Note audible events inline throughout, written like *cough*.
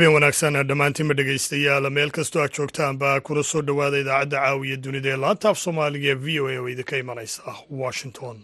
habeen wanaagsan dhammaantiinma dhegaystayaal meel kastoo aad joogtaanba kuna soo dhowaada idaacadda caawiya dunida ee laanta af soomaaliga v o a oo idinka imanaysa washington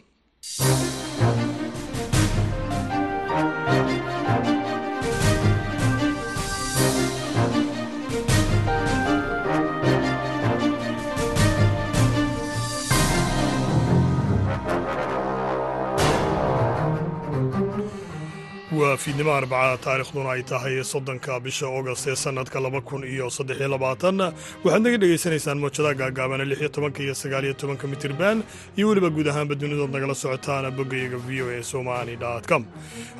waa fiidnimo arbacada taarikhduna ay tahay soddonka bisha augast ee sannadka laba kun iyo saddexiyo labaatan. Waxaad naga dhegaysanaysaan moojadaha gaagaabana lix iyo tobanka iyo sagaaliyo tobanka mitirban iyo weliba guud ahaanba dunidood nagala socotaan boggayaga v o a somali com.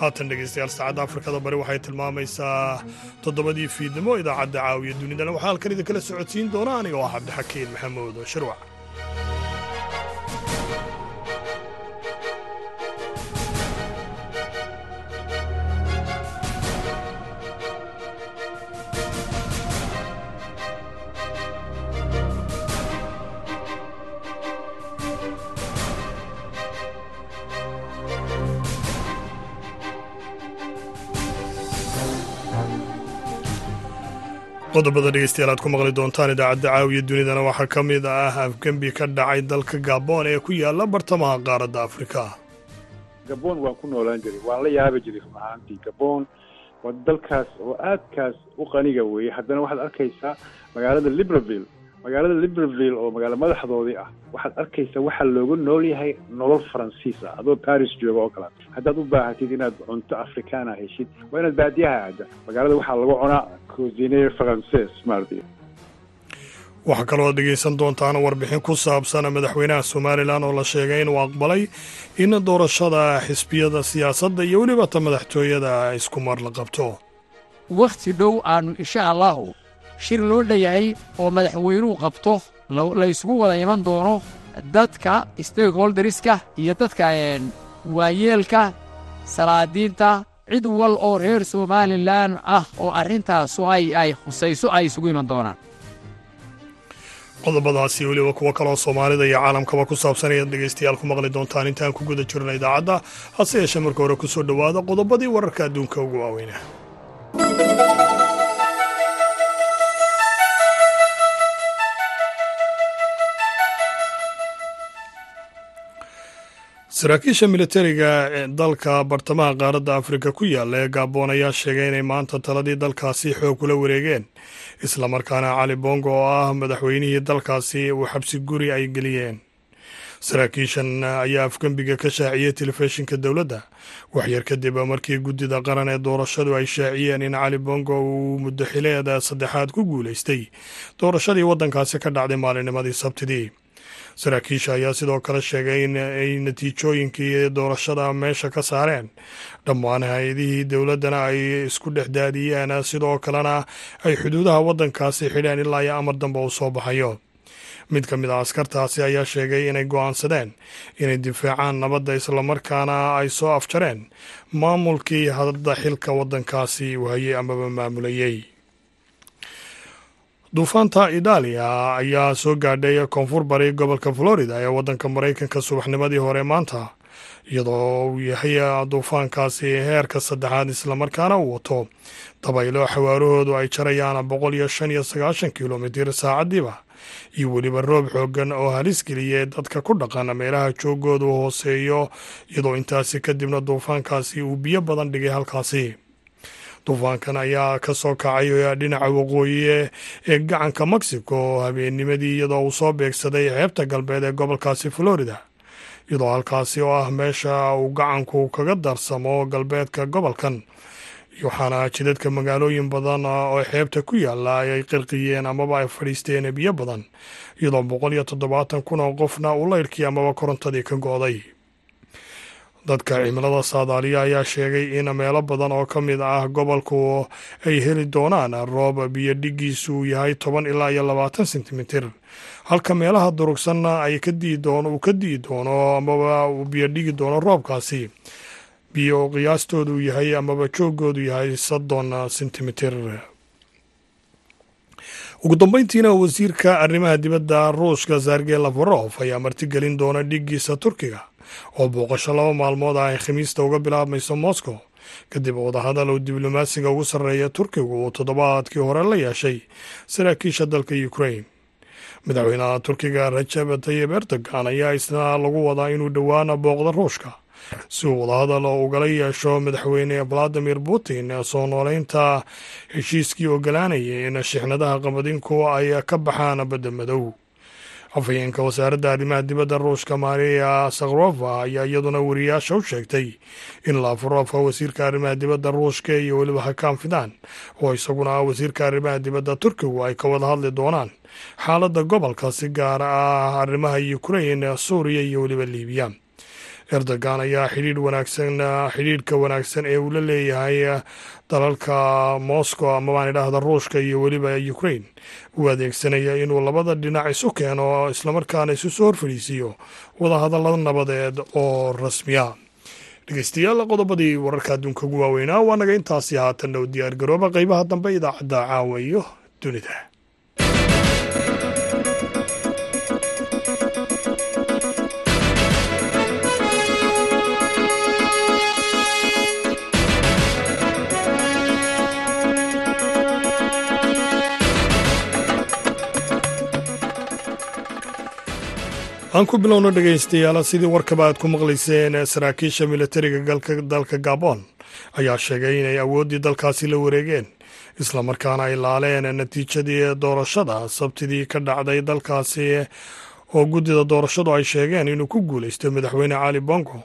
Haatan dhegaystayaal saacadda afrikada bari waxay tilmaamaysaa toddobadii fiidnimo idaacadda caawiya dunidana. Waxaa halkan idinkala socodsiin doona aniga oo ah cabdixakiin maxamuud shirwac qodobada dhegeystayaal aad ku maqli doontaan idaacadda caawiya dunidana waxaa ka mid ah afgembi ka dhacay dalka gaboon ee ku yaalla bartamaha qaaradda afrika. Gaboon waan ku noolaan jiray waan la yaabi jiray run ahaantii. Gaboon waa dalkaas oo aadkaas u qaniga weeye haddana waxaad arkaysaa magaalada libreville magaalada libreville oo magaalo madaxdoodii ah waxaad arkaysaa waxaa looga nool yahay nolol faransiis ah. Adoo baris jooga oo kale haddaad u baahatid inaad cunto afrikaana heshid waa inaad baadiyaha aada magaalada waxaa lagu cunaa cosine frances maardi waxaa kaloo dhegaysan doontaan warbixin ku saabsan madaxweynaha somalilan oo la sheegay inuu aqbalay in doorashada xisbiyada siyaasadda iyo weliba ta madaxtooyada isku mar la qabto. Wakhti dhow aanu insha allahu shir loo dhayahay oo madaxweynuhu qabto la isugu wada iman doono dadka stakeholderiska iyo dadka waayeelka salaadiinta cid wal oo reer somalilan ah oo arrintaasu ay khusayso ay isugu iman doonaan. Qodobadaasi weliba kuwo kaloo soomaalida iyo caalamkaba ku saabsan ayaad dhegaystayaal ku maqli doontaan intaan ku guda jirna idaacadda hase yeeshee marka hore ku soo dhowaada qodobadii wararka adduunka ugu waaweynaa saraakiisha militariga dalka bartamaha qaaradda afrika ku yaalla ee gaaboon ayaa sheegay inay maanta taladii dalkaasi xoog kula wareegeen. Islamarkaana cali bongo oo ah madaxweynihii dalkaasi uu xabsi guri ay geliyeen. Saraakiishan ayaa afgembiga ka shaaciyey telefishinka dowladda. Waxyar kadib markii guddida qaran ee doorashadu ay shaaciyeen in cali bongo uu muddo xileeda saddexaad ku guulaystay doorashadii waddankaasi ka dhacday maalinimadii sabtidii saraakiisha ayaa sidoo kale sheegay in ay natiijooyinkii doorashada meesha ka saareen dhammaan hay'adihii dowladdana ay isku dhex daadiyeen sidoo kalena ay xuduudaha waddankaasi xidheen ilaa iyo amar dambe uu soo baxayo mid ka mid a askartaasi ayaa sheegay inay go'aansadeen inay difaacaan nabadda islamarkaana ay soo afjareen maamulkii hadda xilka waddankaasi hayay amaba maamulayey duufaanta itaaliya ayaa soo gaadhay koonfur bari gobolka florida ee waddanka maraykanka subaxnimadii hore maanta iyadoo uu yahay duufaankaasi heerka saddexaad islamarkaana uu wato. Dabaylo xawaarahoodu ay jarayaan boqol iyo shan iyo sagaashan kilomitir saacadiiba iyo weliba roob xoogan oo halis geliyay dadka ku dhaqan meelaha joogoodu hooseeyo iyadoo intaasi kadibna duufaankaasi uu biyo badan dhigay halkaasi duufaankan ayaa ka soo kacay dhinaca waqooyi ee gacanka mexico habeennimadii iyadoo uu soo beegsaday xeebta galbeed ee gobolkaasi florida. Iyadoo halkaasi oo ah meesha uu gacanku kaga darsamo galbeedka gobolkan. Waxaana jidadka magaalooyin badan oo xeebta ku yaalla ay qirqiyeen amaba ay fadhiisteen biyo badan. Iyadoo boqol iyo toddobaatan kun oo qofna uu laydhkii amaba korontadii ka go'day dadka cimilada saadaaliya ayaa sheegay in meelo badan oo ka mid ah gobolku ay heli doonaan roob biyo dhigiisu yahay toban ilaa iyo labaatan sentimitir. Halka meelaha durugsanna ay ka dii doono uu ka dii doono amaba uu biyo dhigi doono roobkaasi. Biyo qiyaastoodu yahay amaba joogoodu yahay soddon sentimitir. Ugu dambeyntiina wasiirka arrimaha dibadda ruushka sergey lafarof ayaa martigelin doona dhigiisa turkiga oo booqasho laba maalmood ah ay khamiista uga bilaabmayso moscow kadib wadahadal uu diblomaasiga ugu sarreeya turkigu uu toddobaadkii hore la yeeshay saraakiisha dalka ukrain madaxweynaha turkiga rajab tayib erdogan ayaa isna lagu wadaa inuu dhowaana booqda ruushka si uu wadahadal ugala yeesho madaxweyne valadimir putin soo nooleynta heshiiskii ogolaanayay in shixnadaha qamadinku ay ka baxaan badda madow afhayeenka wasaaradda arrimaha dibadda ruushka maria sakhrova ayaa iyaduna wariyaasha u sheegtay in laafrofa wasiirka arrimaha dibadda ruushka iyo weliba hakaan fidaan oo isaguna ah wasiirka arrimaha dibadda turkigu ay ka wada hadli doonaan xaaladda gobolka si gaar ah arrimaha ukrain suuriya iyo weliba liibiya erdogan ayaa xidhiidh wanaagsan xidhiidhka wanaagsan ee uu la leeyahay dalalka moscow ama baan idhaahda ruushka iyo weliba ukrain uu adeegsanaya inuu labada dhinac isu keeno islamarkaana isu soo horfadhiisiiyo wadahadallada nabadeed oo rasmiya. Dhegeystayaal qodobadii wararka adduunka ugu waaweynaa waa naga intaasi haatanna u diyaargarooba. Qeybaha dambe idaacadda caawa iyo dunida aan ku bilowno dhegaystayaal sidii warkaba aad ku maqlayseen saraakiisha militariga dalka gabon ayaa sheegay inay awooddii dalkaasi la wareegeen islamarkaana ay laaleen natiijadii doorashada. Sabtidii ka dhacday dalkaasi oo guddida doorashadu ay sheegeen inuu ku guulaysto madaxweyne cali bongo.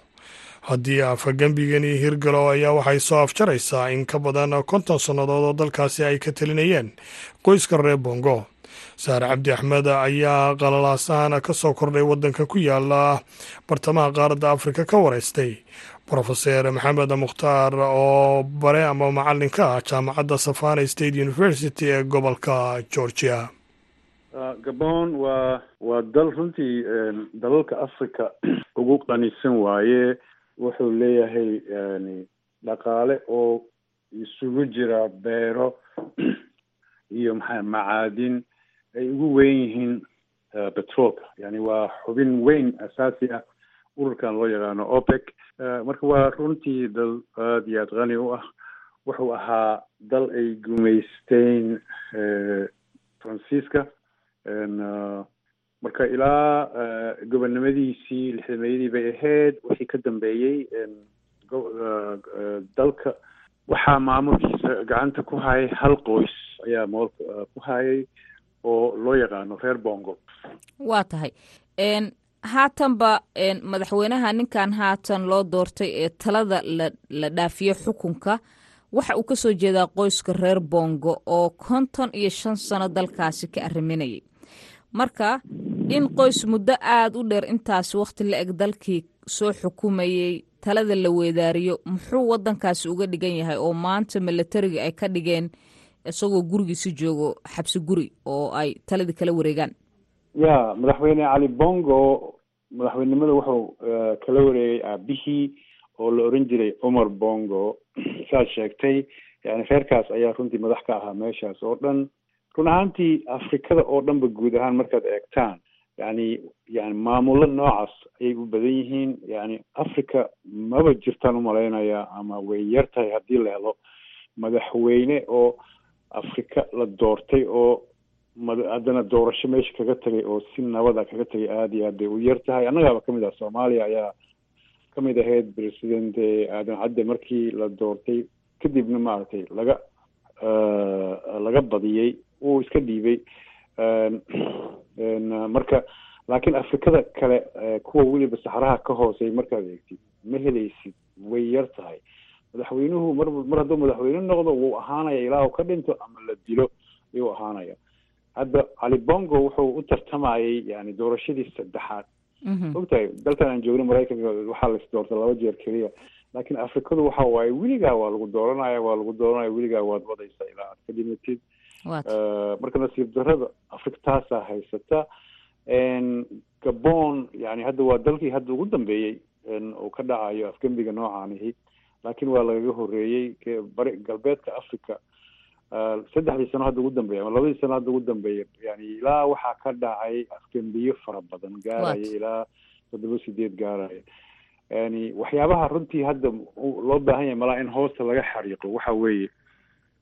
Haddii afagembigani hirgalo ayaa waxay soo afjaraysaa in ka badan konton sannadood oo dalkaasi ay ka talinayeen qoyska reer bongo saare cabdi axmed ayaa qalalaasahan ka soo kordhay waddanka ku yaalla bartamaha qaaradda afrika ka wareystay. Brofeser maxamed mukhtaar oo bare ama macallinka ah jaamacadda savana state university ee gobolka georgia. Gabon waa waa dal runtii dalalka africa ugu qanisan waaye. Wuxuu leeyahay yani dhaqaale oo isugu jira beero *clears throat* iyo maxaa macaadin ay ugu weyn yihiin petroolka yani waa xubin weyn asaasi ah ururkan loo yaqaano opec. Marka waa runtii dal aada iyo aada qani u ah. Wuxuu ahaa dal ay gumaysteen faransiiska marka ilaa gobonnimadiisii lixdameeyadii bay ahayd wixii ka dambeeyey dalka. Waxaa maamulkiisa gacanta ku hayay hal qoys ayaa moolka ku hayay oo loo yaqaano reer bongo. Waa tahay. Haatanba madaxweynaha ninkan haatan loo doortay ee talada la dhaafiyo xukunka waxa uu ka soo jeedaa qoyska reer bongo oo konton iyo shan sano dalkaasi ka arriminayay. Marka in qoys muddo aada u dheer intaasi wakhti la eg dalkii soo xukumayey talada la weedaariyo muxuu waddankaasi uga dhigan yahay oo maanta milatariga ay ka dhigeen isagoo gurigiisi joogo xabsi guri oo ay taladii kala wareegaan. Ya madaxweyne cali bongo madaxweynenimada wuxuu kala wareegay aabihii oo la oran jiray cumar bongo. *clears throat* Saad sheegtay yani reerkaas ayaa runtii madax ka ahaa meeshaas oo dhan. Run ahaantii afrikada oo dhanba guud ahaan markaad eegtaan yani yani maamulo noocaas ayay u badan yihiin. Yani africa maba jirtaan u malaynaya ama way yar tahay haddii la helo madaxweyne oo afrika la doortay oo haddana doorasho meesha kaga tagay oo si nabada kaga tagay aada iyo aad bay u yar tahay. Annagaaba ka mid ah soomaaliya ayaa ka mid ahayd president aadan cadde markii la doortay. Kadibna maaragtay laga laga badiyey wuu iska dhiibay marka laakiin afrikada kale kuwa weliba saxraha ka hoosey markaad eegtid ma helaysid way yar tahay madaxweynuhu mar mar hadduu madaxweyne noqdo wuu ahaanaya ilaa uu ka dhinto ama la dilo ayuu ahaanaya hadda cali bongo wuxuu u tartamayay yani doorashadii saddexaad. Ogtahay dalkan aan joogno maraykanka waxaa lais doorta laba jeer keliya. Laakiin afrikadu waxa waaye weligaa waa lagu dooranaya waa lagu dooranaya weligaa waad wadaysa ilaa aad ka dhimatid marka nasiib darada afrika taasaa haysata. Gabon yani hadda waa dalkii hadda ugu dambeeyey uu ka dhacayo afgembiga noocaanihi laakiin waa lagaga horeeyey bari galbeedka africa saddexdii sano hadda ugu dambeeya ama labadii sano hadda ugu dambeeya yani ilaa waxaa ka dhacay afgembiyo fara badan gaaraya ilaa toddoba sideed gaaraya. Yani waxyaabaha runtii hadda loo baahan yahay malaa in hoosta laga xariiqo waxa weeye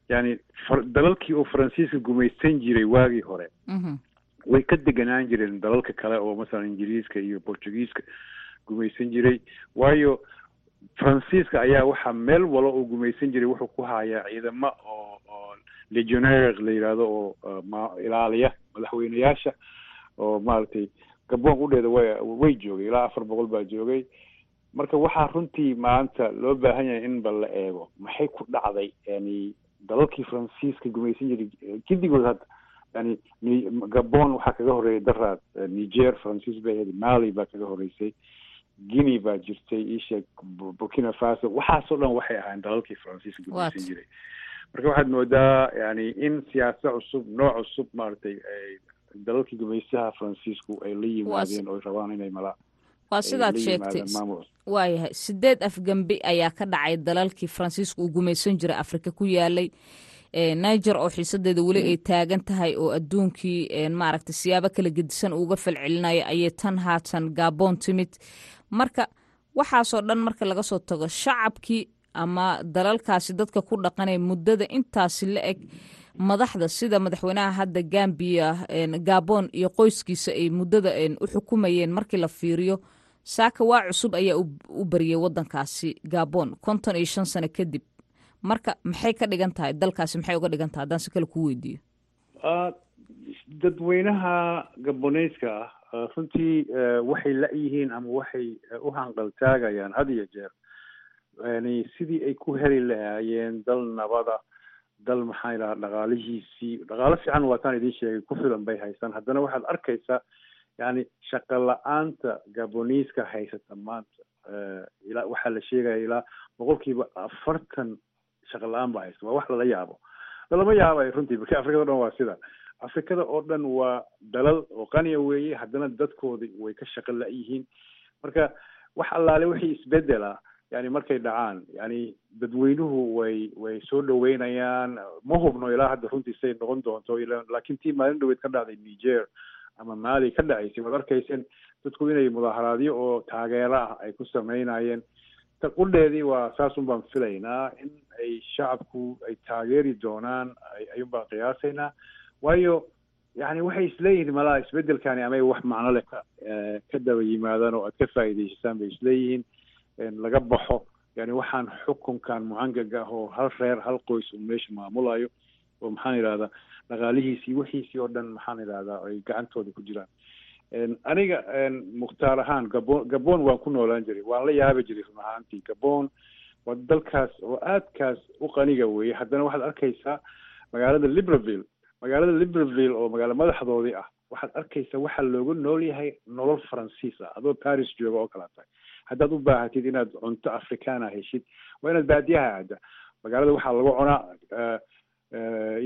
yani dalalkii oo faransiiska gumaysan jiray waagii hore way ka deganaan jireen dalalka kale oo masalan ingiriiska iyo portugiiska gumaysan jiray. Waayo faransiiska ayaa waxaa meel walo oo gumaysan jiray wuxuu ku hayaa ciidamo oo oo legionaire la yidhaahdo oo ilaaliya madaxweyneyaasha oo maaragtay gabon udheeda way way joogay ilaa afar boqol baa joogay. Marka waxaa runtii maanta loo baahan yahay in ba la eego maxay ku dhacday yani dalalkii faransiiska gumaysan jiray gidigood hadda yani gabon waxaa kaga horreeyay daraad niger faransiis bay ahayd mali baa kaga horreysay guinea baa jirtay isheeg burkina faso. Waxaasoo dhan waxay ahaayeen dalalkii faransiiska gumaysan jiray. Marka waxaad moodaa yani in siyaasa cusub nooc cusub maaragtay dalalkii gumaysaha faransiisku ay la yimaadeen oo ay rabaan inay mala waa sidaad sheegtay? waayahay sideed afgembi ayaa ka dhacay dalalkii faransiiska uu gumaysan jiray afrika ku yaalay niger oo xiisadeeda weli ay taagan tahay oo adduunkii maaragtay siyaabo kala gedisan uga falcelinayo ayay tan haatan gabon timid. Marka waxaasoo dhan marka laga soo tago shacabkii ama dalalkaasi dadka ku dhaqanaya muddada intaasi la eg madaxda sida madaxweynaha hadda gambiya gabon iyo qoyskiisa ay muddada u xukumayeen markii la fiiriyo. Saaka waa cusub ayaa u bariyey wadankaasi gabon konton iyo shan sano kadib marka maxay ka dhigan tahay dalkaasi maxay uga dhigan tahay haddaan si kale kuu weydiiyo. Dadweynaha gaboneyska ah runtii waxay la-yihiin ama waxay u hanqaltaagayaan had iyo jeer. Yani sidii ay ku heli lahaayeen dal nabada dal maxaa idhaha dhaqaalihiisii dhaqaalo fiican waataan idiin sheegay ku filan bay haystaan. Haddana waxaad arkaysaa yani shaqo la'aanta gaboniiska haysata maanta. Ilaa waxaa la sheegaya ilaa boqolkiiba afartan shaqo la'aan ba haysta waa wax lala yaabo. Lalama yaabay runtii marka afrikada o dhan waa sida. Afrikada oo dhan waa dalal oo qaniya weeye haddana dadkoodi way ka shaqo la-yihiin marka wax allaale wixii isbedela yani markay dhacaan yani dadweynuhu way way soo dhaweynayaan ma hubno ilaa hadda runtii say noqon doonto laakiin tii maalin dhaweyd ka dhacday niger ama mali ka dhacaysay waad arkayseen dadku inay mudaaharaadyo oo taageero ah ay ku sameynayeen qudheedii waa saasun baan filaynaa in ay shacabku ay taageeri doonaan ayuun baan qiyaasaynaa waayo yani waxay isleeyihiin malaha isbedelkani amay wax macno leh ka ka daba yimaadaan oo aad ka faa'iidaysataan bay isleeyihiin laga baxo yani waxaan xukunkan mucangaga ah oo hal reer hal qoys uu meesha maamulayo oo maxaan idhahdaa dhaqaalihiisii wixiisii oo dhan maxaan idhahdaa ay gacantooda ku jiraan aniga mukhtaar ahaan gabon gabon waan ku noolaan jiray waan la yaabi jiray run ahaantii. Gabon waa dalkaas oo aadkaas u qaniga weeye haddana waxaad arkaysaa magaalada libreville. Magaalada libreville oo magaalo madaxdoodii ah waxaad arkaysaa waxaa looga nool yahay nolol faransiis ah. Adoo paris jooga oo kala tahay haddaad u baahatid inaad cunto africana heshid waa inaad baadiyaha aada magaalada waxaa lagu cunaa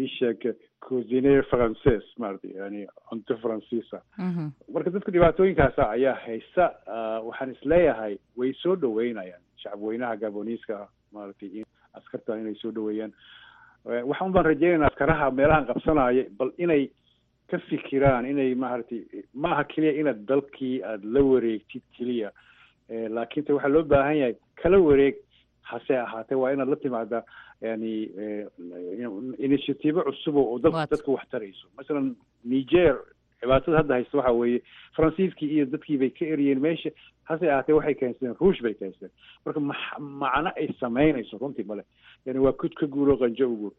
isheeg cosiner frances maarata yani cunto faransiisa marka dadka dhibaatooyinkaasa ayaa haysta waxaan is leeyahay way soo dhaweynayaan shacabweynaha gaboniiska maaragtay askartan inay soo dhaweeyaan waxaan baan rajeynayna askaraha meelahan qabsanaya bal inay ka fikiraan inay maaragtay maaha keliya inaad dalkii aada la wareegtid keliya. Laakiin te waxaa loo baahan yahay kala wareeg hase ahaatee waa inaad la timaadaa yani initiatiivo cusub oo dad dadka wax tarayso. Masalan niger dhibaatada hadda haysta waxa weeye faransiiskii iyo dadkii bay ka eriyeen meesha hase ahaatee waxay keensadeen ruush bay keensadeen marka ma macno ay samaynayso runtii male yani waa kud ka guuro qanjo u guur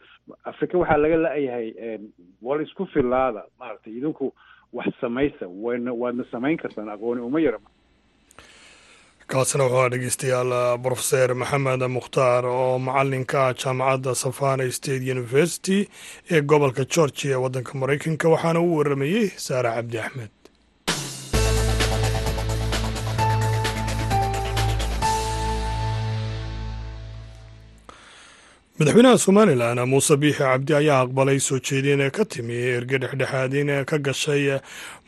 afrika waxaa laga la-yahay wal isku filaada maaragtay idinku wax samaysa wana waadna samayn kartaan aqooni uma yarama kaasina wuxuu dhegeystayaal brofeser maxamed mukhtaar oo macalinka jaamacadda savana state university ee gobolka georgia ee waddanka maraykanka waxaana uu waramayey saare cabdi axmed. Madaxweynaha somalilan muuse biixi cabdi ayaa aqbalay soo jeedin ee ka timi erge dhexdhexaadin ka gashay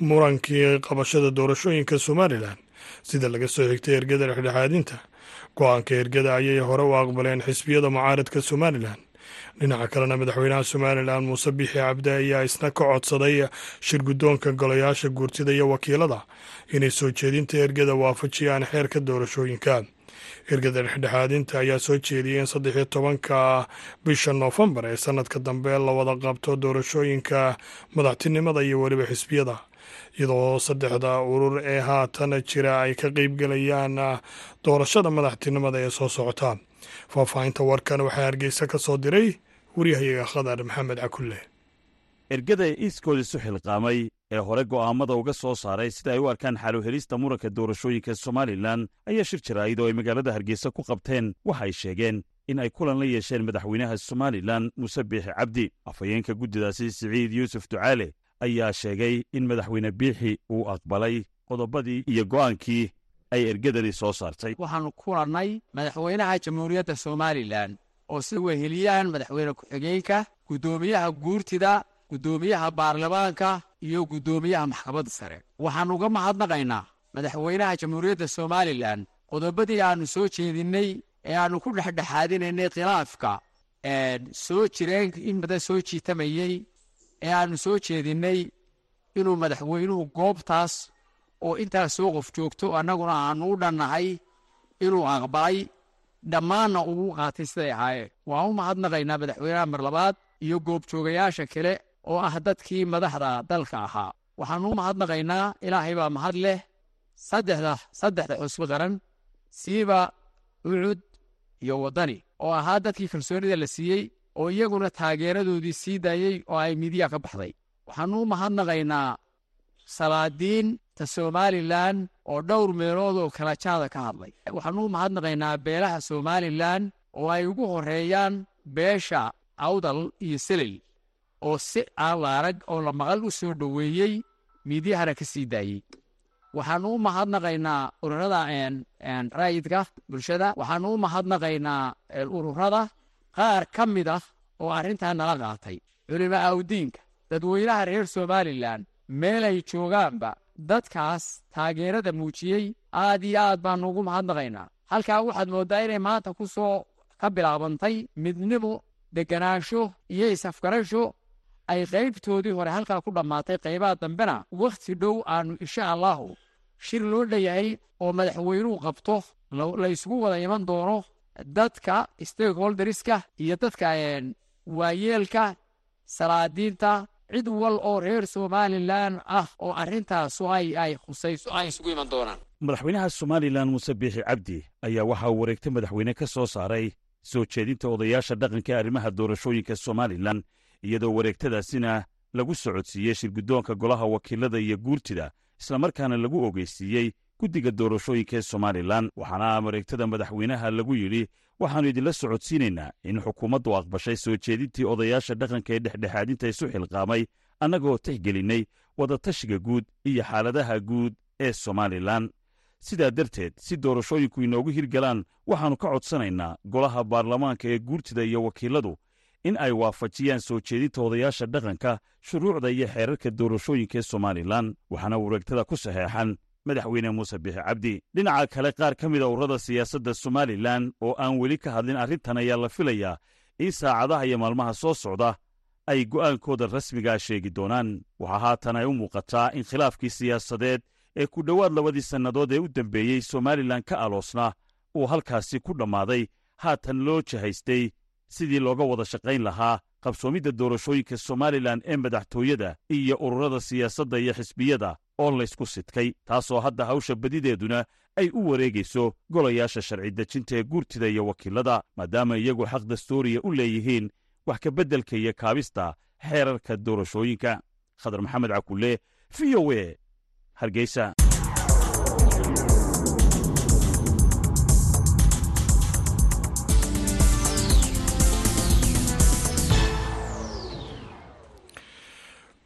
murankii qabashada doorashooyinka somalilan sida laga soo xigtay ergada dhexdhexaadinta. Go'aanka ergada ayay hore u aqbaleen xisbiyada mucaaradka somalilan. Dhinaca kalena madaxweynaha somalilan muuse biixi cabdi ayaa isna ka codsaday shir guddoonka golayaasha guurtida iyo wakiilada. Inay soo jeedinta ergada waafajiyaan xeerka doorashooyinka. Ergada dhexdhexaadinta ayaa soo jeediyay in saddex iyo tobanka bisha noofembar ee sanadka dambe la wada qabto doorashooyinka madaxtinimada iyo weliba xisbiyada iyadoo saddexda urur ee haatan jira ay ka qeybgelayaan doorashada madaxtinimada ee soo socota. Faahfaahinta warkan waxaa hargeysa ka soo diray waryahayaga khadar maxamed cakulle. Ergada iiskooda isu xilqaamay ee hore go'aammada uga soo saaray sida ay u arkaan xaluhelista muranka doorashooyinka somalilan ayaa shir jaraa'id oo ay magaalada hargeysa ku qabteen waxa ay sheegeen in ay kulan la yeesheen madaxweynaha somalilan muuse biixi cabdi. Afhayeenka guddidaasi siciid yuusuf ducaale ayaa sheegay in madaxweyne biixi uu aqbalay qodobadii iyo go'aankii ay ergadani soo saartay. Waxaannu kulannay madaxweynaha jamhuuriyadda somalilan oo sida weheliyaan madaxweyne ku-xigeenka guddoomiyaha guurtida guddoomiyaha baarlamaanka iyo guddoomiyaha maxkamadda sare. Waxaannu uga mahadnaqaynaa madaxweynaha jamhuuriyadda somalilan qodobadii aannu soo jeedinnay ee aannu ku dhexdhexaadinaynay khilaafka soo jireen in badan soo jiitamayey ee aannu soo jeedinnay inuu madaxweynuhu goobtaas oo intaas soo qof joogto annaguna aannu u dhannahay inuu aqbalay dhammaanna ugu qaatay siday ahaayeen. Waan u mahadnaqaynaa madaxweynaha mar labaad iyo goobjoogayaasha kale oo ah dadkii madaxda dalka ahaa. Waxaannu u mahadnaqaynaa ilaahay baa mahad leh saddexda saddexda xusbi qaran siiba ucud iyo waddani oo ahaa dadkii kalsoonida la siiyey oo iyaguna taageeradoodii sii daayey oo ay midiya ka baxday. Waxaannu u mahadnaqaynaa salaadiinta somalilan oo dhowr meelood oo kala jaada ka hadlay. Waxaannu u mahadnaqaynaa beelaha somalilan oo ay ugu horreeyaan beesha awdal iyo selel oo si aan la arag oo la maqal u soo dhoweeyey miidyahana ka sii daayey waxaannu u mahadnaqaynaa ururada raayidka bulshada. Waxaannu u mahadnaqaynaa ururada qaar ka mid ah oo arrintaa nala qaatay culimo awdiinka dadweynaha reer somalilan meelay joogaanba dadkaas taageerada muujiyey aad iyo aad baannu ugu mahadnaqaynaa. Halkaa waxaad mooddaa inay maanta ku soo ka bilaabantay midnimo deganaansho iyo isafgarasho ay qaybtoodii hore halkaa ku dhammaatay. Qaybaha dambena wakhti dhow aannu insha allahu shir loo dhayahay oo madaxweynuhu qabto la isugu wada iman doono dadka stakeholderska iyo dadka waayeelka salaadiinta cid wal oo reer somalilan ah oo arrintaasu ay ay khusayso ay isugu iman doonaan. Madaxweynaha somalilan muuse biixi cabdi ayaa waxa uu wareegta madaxweyne ka soo saaray soo jeedinta odayaasha dhaqanka ee arrimaha doorashooyinka somalilan iyadoo wareegtadaasina lagu socodsiiyey shirguddoonka golaha wakiilada iyo guurtida islamarkaana lagu ogeysiiyey guddiga doorashooyinka ee somalilan waxaana wareegtada madaxweynaha lagu yidhi waxaannu idinla socodsiinaynaa in xukuumaddu aqbashay soo jeedintii odayaasha dhaqanka ee dhexdhexaadinta isu xilqaamay annagoo tixgelinnay wadatashiga guud iyo xaaladaha guud ee somalilan. Sidaa darteed si doorashooyinku inoogu hirgalaan waxaannu ka codsanaynaa golaha baarlamaanka ee guurtida iyo wakiiladu in ay waafajiyaan soo jeedinta odayaasha dhaqanka shuruucda iyo xeerarka doorashooyinka ee somalilan waxaana wareegtada ku saxeexan madaxweyne muuse biixi cabdi. Dhinaca kale qaar ka mida ururada siyaasadda somalilan oo aan weli ka hadlin arrintan ayaa la filayaa in saacadaha iyo maalmaha soo socda ay go'aankooda rasmigaa sheegi doonaan. Waxaa haatan ay u muuqataa in khilaafkii siyaasadeed ee ku dhowaad labadii sannadood ee u dembeeyey somalilan ka aloosna uu halkaasi ku dhammaaday. Haatan loo jahaystay sidii looga wada shaqayn lahaa qabsoomidda doorashooyinka somalilan ee madaxtooyada iyo ururada siyaasadda iyo xisbiyada oo laysku sidkay taasoo hadda hawsha badideeduna ay u wareegayso golayaasha sharci dejinta ee guurtida iyo wakiilada maadaama iyagu xaq dastuuriya u leeyihiin wax ka beddelka iyo kaabista xeerarka doorashooyinka. Khadar maxamed cakulle v o e hargeysa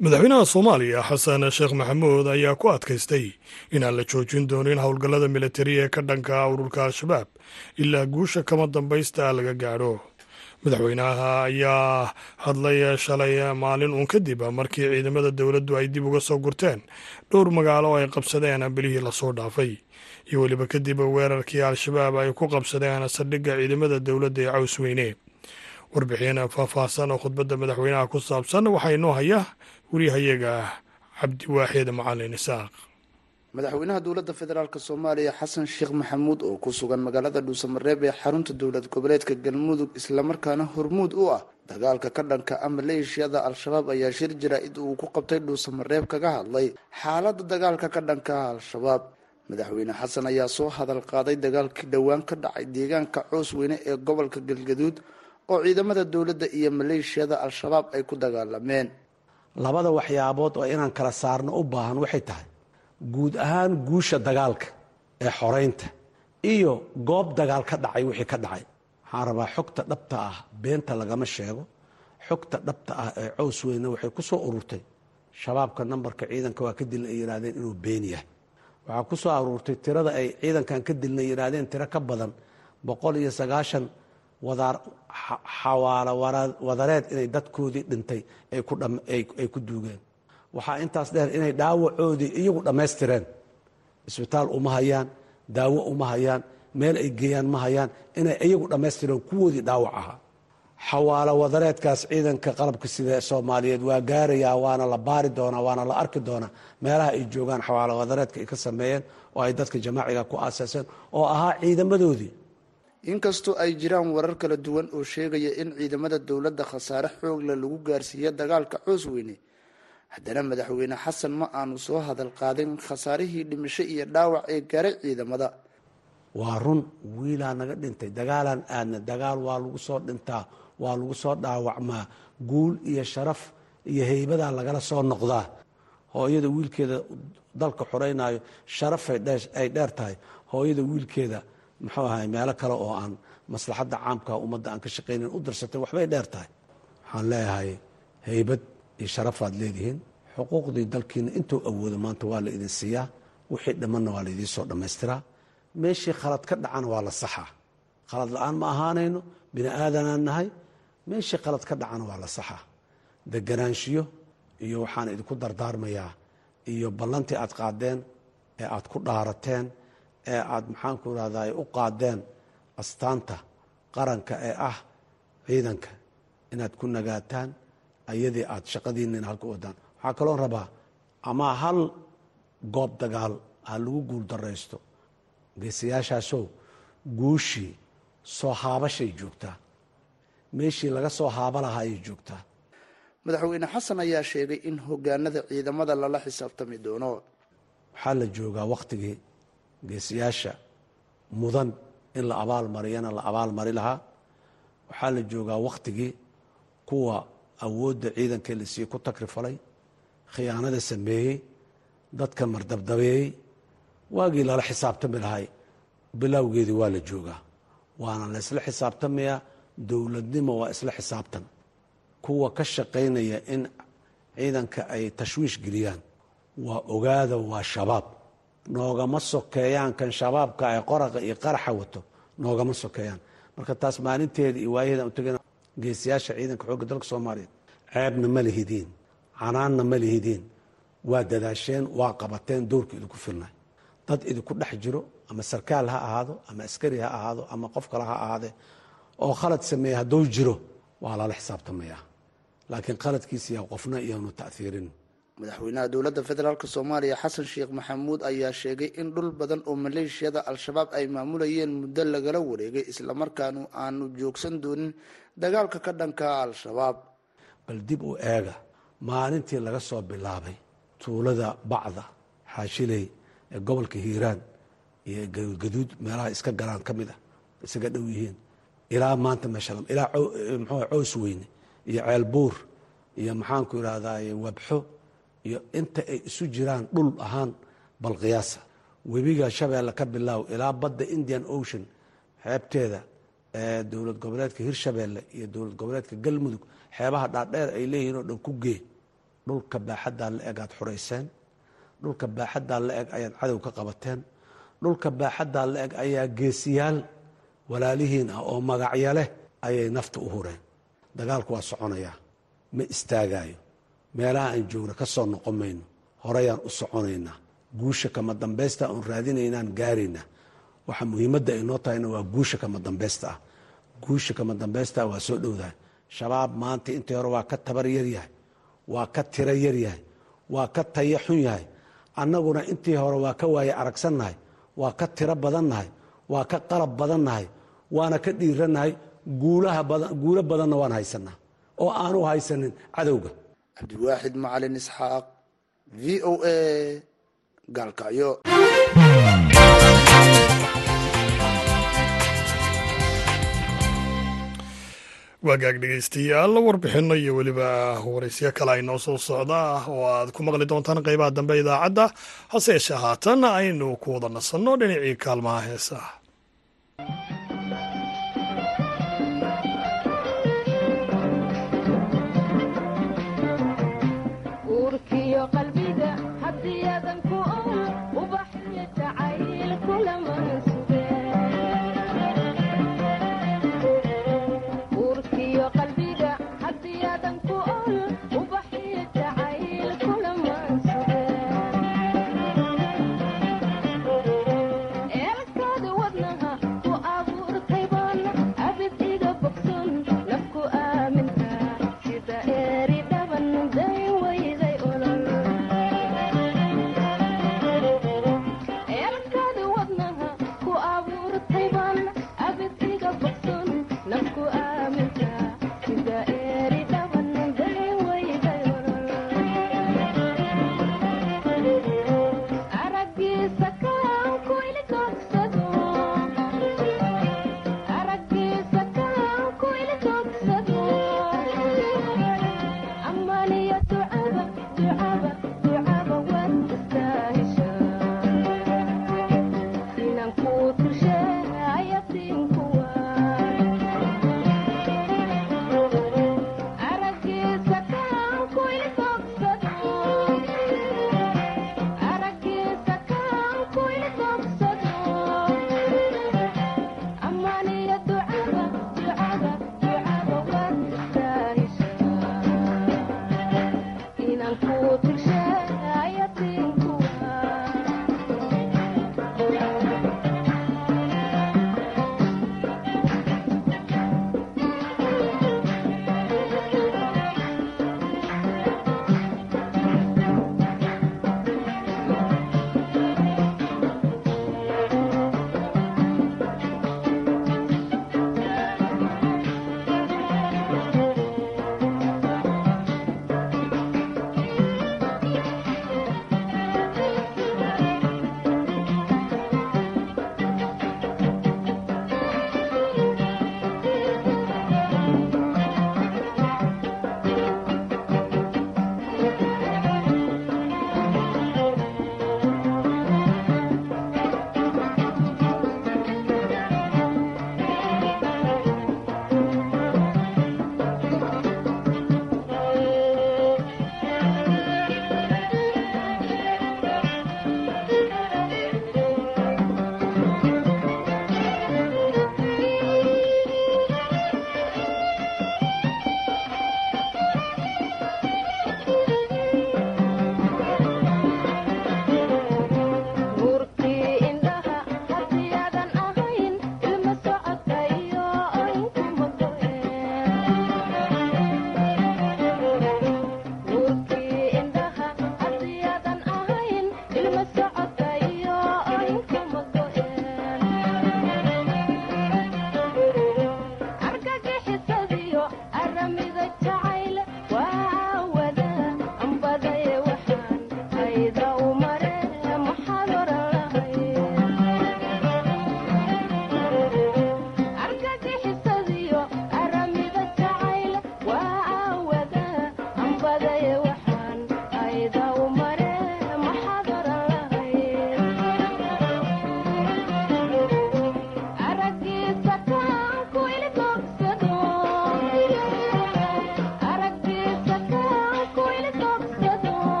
madaxweynaha soomaaliya xasan sheekh maxamuud ayaa ku adkaystay inaan la joojin doonin howlgallada militari ee ka dhanka ururka al-shabaab ilaa guusha kama dambaysta laga gaadho. Madaxweynaha ayaa hadlay shalay maalin uun kadib markii ciidamada dowladdu ay dib uga soo gurteen dhowr magaalo oo ay qabsadeen bilihii la soo dhaafay. Iyo weliba kadib weerarkii al-shabaab ay ku qabsadeen saldhigga ciidamada dowladda ee caws weyne. Warbixin faahfaahsan oo khudbadda madaxweynaha ku saabsan waxaa haya wariyahayaga cabdiwaaxid macalin isaaq. Madaxweynaha dowladda federaalk soomaaliya xasan sheekh maxamuud oo ku sugan magaalada dhuusamareeb ee xarunta dowlad goboleedka galmudug islamarkaana hormuud u ah dagaalka ka dhanka ah maleeshiyada al-shabaab ayaa shir jaraa-id uu ku qabtay dhuusamareeb kaga hadlay xaaladda dagaalka ka dhanka ah al-shabaab. Madaxweyne xasan ayaa soo hadal qaaday dagaalkii dhowaan ka dhacay deegaanka coos weyne ee gobolka galgaduud oo ciidamada dowladda iyo maleeshiyada al-shabaab ay ku dagaalameen labada waxyaabood oo inaan kala saarno u baahan waxay tahay guud ahaan guusha dagaalka ee xoreynta iyo goob dagaal ka dhacay wixii ka dhacay. Waxaan rabaa xogta dhabta ah beenta lagama sheego. Xogta dhabta ah ee cows weyne waxay ku soo ururtay. Shabaabka nambarka ciidanka waa ka dilna ay yidhahdeen inuu been yahay. Waxaa ku soo aruurtay tirada ay ciidankan ka dilna yidhaahdeen tiro ka badan boqol iyo sagaashan xawaalo wadareed inay dadkoodii dhintay ay ku duugeen. Waxaa intaas dheer inay dhaawacoodii iyagu dhammaystireen. Isbitaal uma hayaan daawo uma hayaan meel ay geeyaan ma hayaan inay iyagu dhammaystireen kuwoodii dhaawac ahaa. Xawaalo wadareedkaas ciidanka qalabka sida soomaaliyeed waa gaarayaa waana la baari doonaa waana la arki doonaa meelaha ay joogaan xawaalo wadareedka ay ka sameeyeen oo ay dadka jamaaciga ku aasaaseen oo ahaa ciidamadoodii inkastoo ay jiraan warar kala duwan oo sheegaya in ciidamada dowladda khasaare xoogle lagu gaarsiiya dagaalka coos weyne. Haddana madaxweyne xasan ma aanu soo hadal qaadin khasaarihii dhimasho iyo dhaawac ee gaaray ciidamada. Waa run wiilaa naga dhintay. Dagaalaan aadna dagaal waa lagu soo dhintaa waa lagu soo dhaawacmaa. Guul iyo sharaf iyo heybadaa lagala soo noqdaa. Hooyada wiilkeeda dalka xoreynaayo sharafay ay dheer tahay. Hooyada wiilkeeda muxuu ahay meelo kale oo aan maslaxadda caamka ummadda aan ka shaqaynayn u darsatay waxbay dheer tahay. Waxaan leeyahay heybad iyo sharafaad leedihiin. Xuquuqdii dalkiina intuu awoodo maanta waa la idin siiyaa. Wixii dhimanna waa la idiin soo dhammaystiraa meeshii khalad ka dhacana waa la saxaa. Khalad la'aan ma ahaanayno bini aadanaan nahay. Meeshii khalad ka dhacana waa la saxaa. Deganaanshiyo iyo waxaan idinku dardaarmayaa iyo ballantii aad qaadeen ee aad ku dhaarateen ee aad maxaanku irahday u qaadeen astaanta qaranka ee ah ciidanka inaad ku nagaataan ayadii aad shaqadiinina halka wadaan waxaa kaloo rabaa ama hal goob dagaal ha lagu guul daraysto geesayaashaasow guushii soo haabashay joogtaa meeshii laga soo haaba lahaa ayay joogtaa madaxweyne xasan ayaa sheegay in hogaanada ciidamada lala xisaabtami doono. Waxaa la joogaa wakhtigii geesayaasha mudan in la abaal mariyana la abaal mari lahaa. Waxaa la joogaa wakhtigii kuwa awoodda ciidanka la siiyey ku takrifalay khiyaanada sameeyey dadka mardabdabeeyey waagii lala xisaabtami lahay. Bilowgeedii waa la joogaa waana la isla xisaabtamayaa dowladnimo waa isla xisaabtan. Kuwa ka shaqaynaya in ciidanka ay tashwiish geliyaan waa ogaada waa shabaab noogama sokeeyaan kan shabaabka ay qoraqa iyo qaraxa wato noogama sokeeyaan. Marka taas maalinteeda iyo waayaheeda u tegana geesiyaasha ciidanka xoogga dalka soomaaliyeed ceebna ma lihidiin canaanna ma lihidiin waa dadaasheen waa qabateen doorka idinku filnay. Dad idinku dhex jiro ama sarkaal ha ahaado ama askari ha ahaado ama qof kale ha ahaadee oo khalad sameeya hadduu jiro waa lala xisaabtamayaa. Laakiin khaladkiisiya qofna iyoanu ta'hiirin madaxweynaha dowladda federaalk soomaaliya xasan sheekh maxamuud ayaa sheegay in dhul badan oo maleeshiyada al-shabaab ay maamulayeen muddo lagala wareegay islamarkaanu aanu joogsan doonin dagaalka ka dhanka al-shabaab. Bal dib u eega maalintii laga soo bilaabay tuulada bacda xaashiley ee gobolka hiiraan iyo gaduud meelaha iska galaan ka mid ah isaga dhow yihiin. Ilaa maanta meesha ilaa mxuu cows weyne iyo ceelbuur iyo maxaanku irahdaye wabxo iyo inta ay isu jiraan dhul ahaan bal qiyaasa. Webiga shabeelle ka bilaaw ilaa badda indian ocean xeebteeda ee dowlad goboleedka hirshabeelle iyo dowlad goboleedka galmudug xeebaha dhaadheer ay leeyihiin oo dhan ku gee. Dhulka baaxaddaa la eg aad xurayseen. Dhulka baaxaddaa la eg ayaad cadow ka qabateen. Dhulka baaxaddaa la eg ayaa geesiyaal walaalihiin ah oo magacyo leh ayay nafta u hureen. Dagaalku waa soconayaa ma istaagaayo meelaha aan joogno ka soo noqon mayno horeyaan u soconaynaa. Guusha kama dambaysta oon raadinaynaan gaaraynaa waxa muhiimadda ay noo tahayna waa guusha kama dambaysta ah. Guusha kama dambaysta waa soo dhowdahay shabaab maanta intii hore waa ka tabar yaryahay waa ka tiro yaryahay waa ka tayo xun yahay. Annaguna intii hore waa ka waaye aragsannahay waa ka tiro badannahay waa ka qalab badannahay waana ka dhiirannahay guulo badanna waan haysanaa oo aanu haysanin cadowga cabdiwaaxid macalin isxaaq v o a gaalkacyo waagaag dhegaystayaal warbixinno iyo weliba waraysyo kale ay noo soo socda oo aad ku maqli doontaan qeybaha dambe idaacadda. Hase yeeshee haatan aynu ku wada nasanno dhinacii kaalmaha heesaha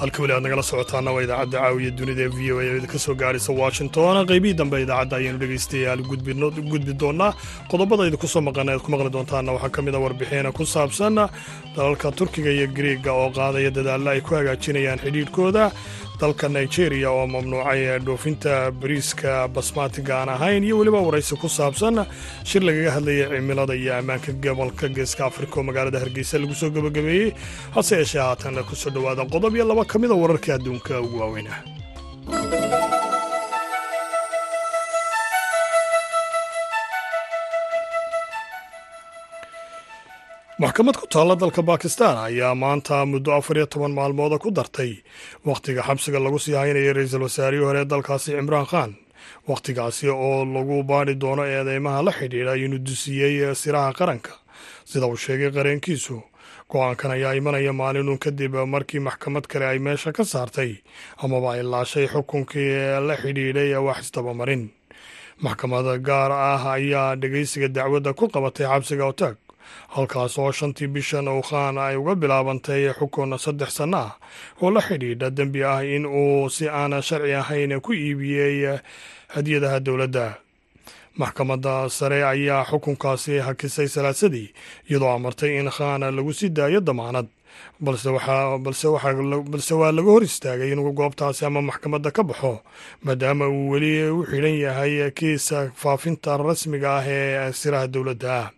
halka weli aad nagala socotaana waa idaacadda caawiya dunida ee v o a idinka soo gaaraysa washington. Qaybihii dambe idaacadda ayaynu dhegaystayaal gudbi doonaa qodobada idinku soo maqan aad ku maqli doontaana waxaa ka mid a warbixina ku saabsan dalalka turkiga iyo griega oo qaadaya dadaalla ay ku hagaajinayaan xidhiidhkooda dalka nigeria oo mamnuucay dhoofinta bariiska basmaatiga aan ahayn iyo weliba waraysi ku saabsan shir lagaga hadlayay cimilada iyo ammaanka gobolka geeska afrika oo magaalada hargeysa lagu soo gebagabeeyey hase yeeshee haatan ku soo dhowaada qodob iyo laba ka mida wararka adduunka ugu waaweynah maxkamad ku taalla dalka bakistan ayaa maanta muddo afar iyo toban maalmooda ku dartay. Wakhtiga xabsiga lagu sii haynayay ra'iisul wasaarihii hore dalkaasi cimraan khan. Wakhtigaasi oo lagu baadhi doono eedeymaha la xidhiidha inuu dusiyey siraha qaranka. Sida uu sheegay qareenkiisu go'aankan ayaa imanaya maalinun kadib markii maxkamad kale ay meesha ka saartay amaba ay laashay xukunkii la xidhiidhay wax isdabamarin maxkamad gaar ah ayaa dhegaysiga dacwadda ku qabatay xabsiga otaag halkaas oo shantii bishan uu khaan ay uga bilaabantay xukun saddex sanno ah oo la xidhiidha dembi ah in uu si aan sharci ahayn ku iibiyey hadiyadaha dowladda. Maxkamadda sare ayaa xukunkaasi hakisay salaasadii iyadoo amartay in khaan lagu sii daayo damaanad. Balse waa laga hor istaagay inuu goobtaasi ama maxkamadda ka baxo maadaama uu weli u xidhan yahay kiisa faafinta rasmiga ah ee siraha dowladda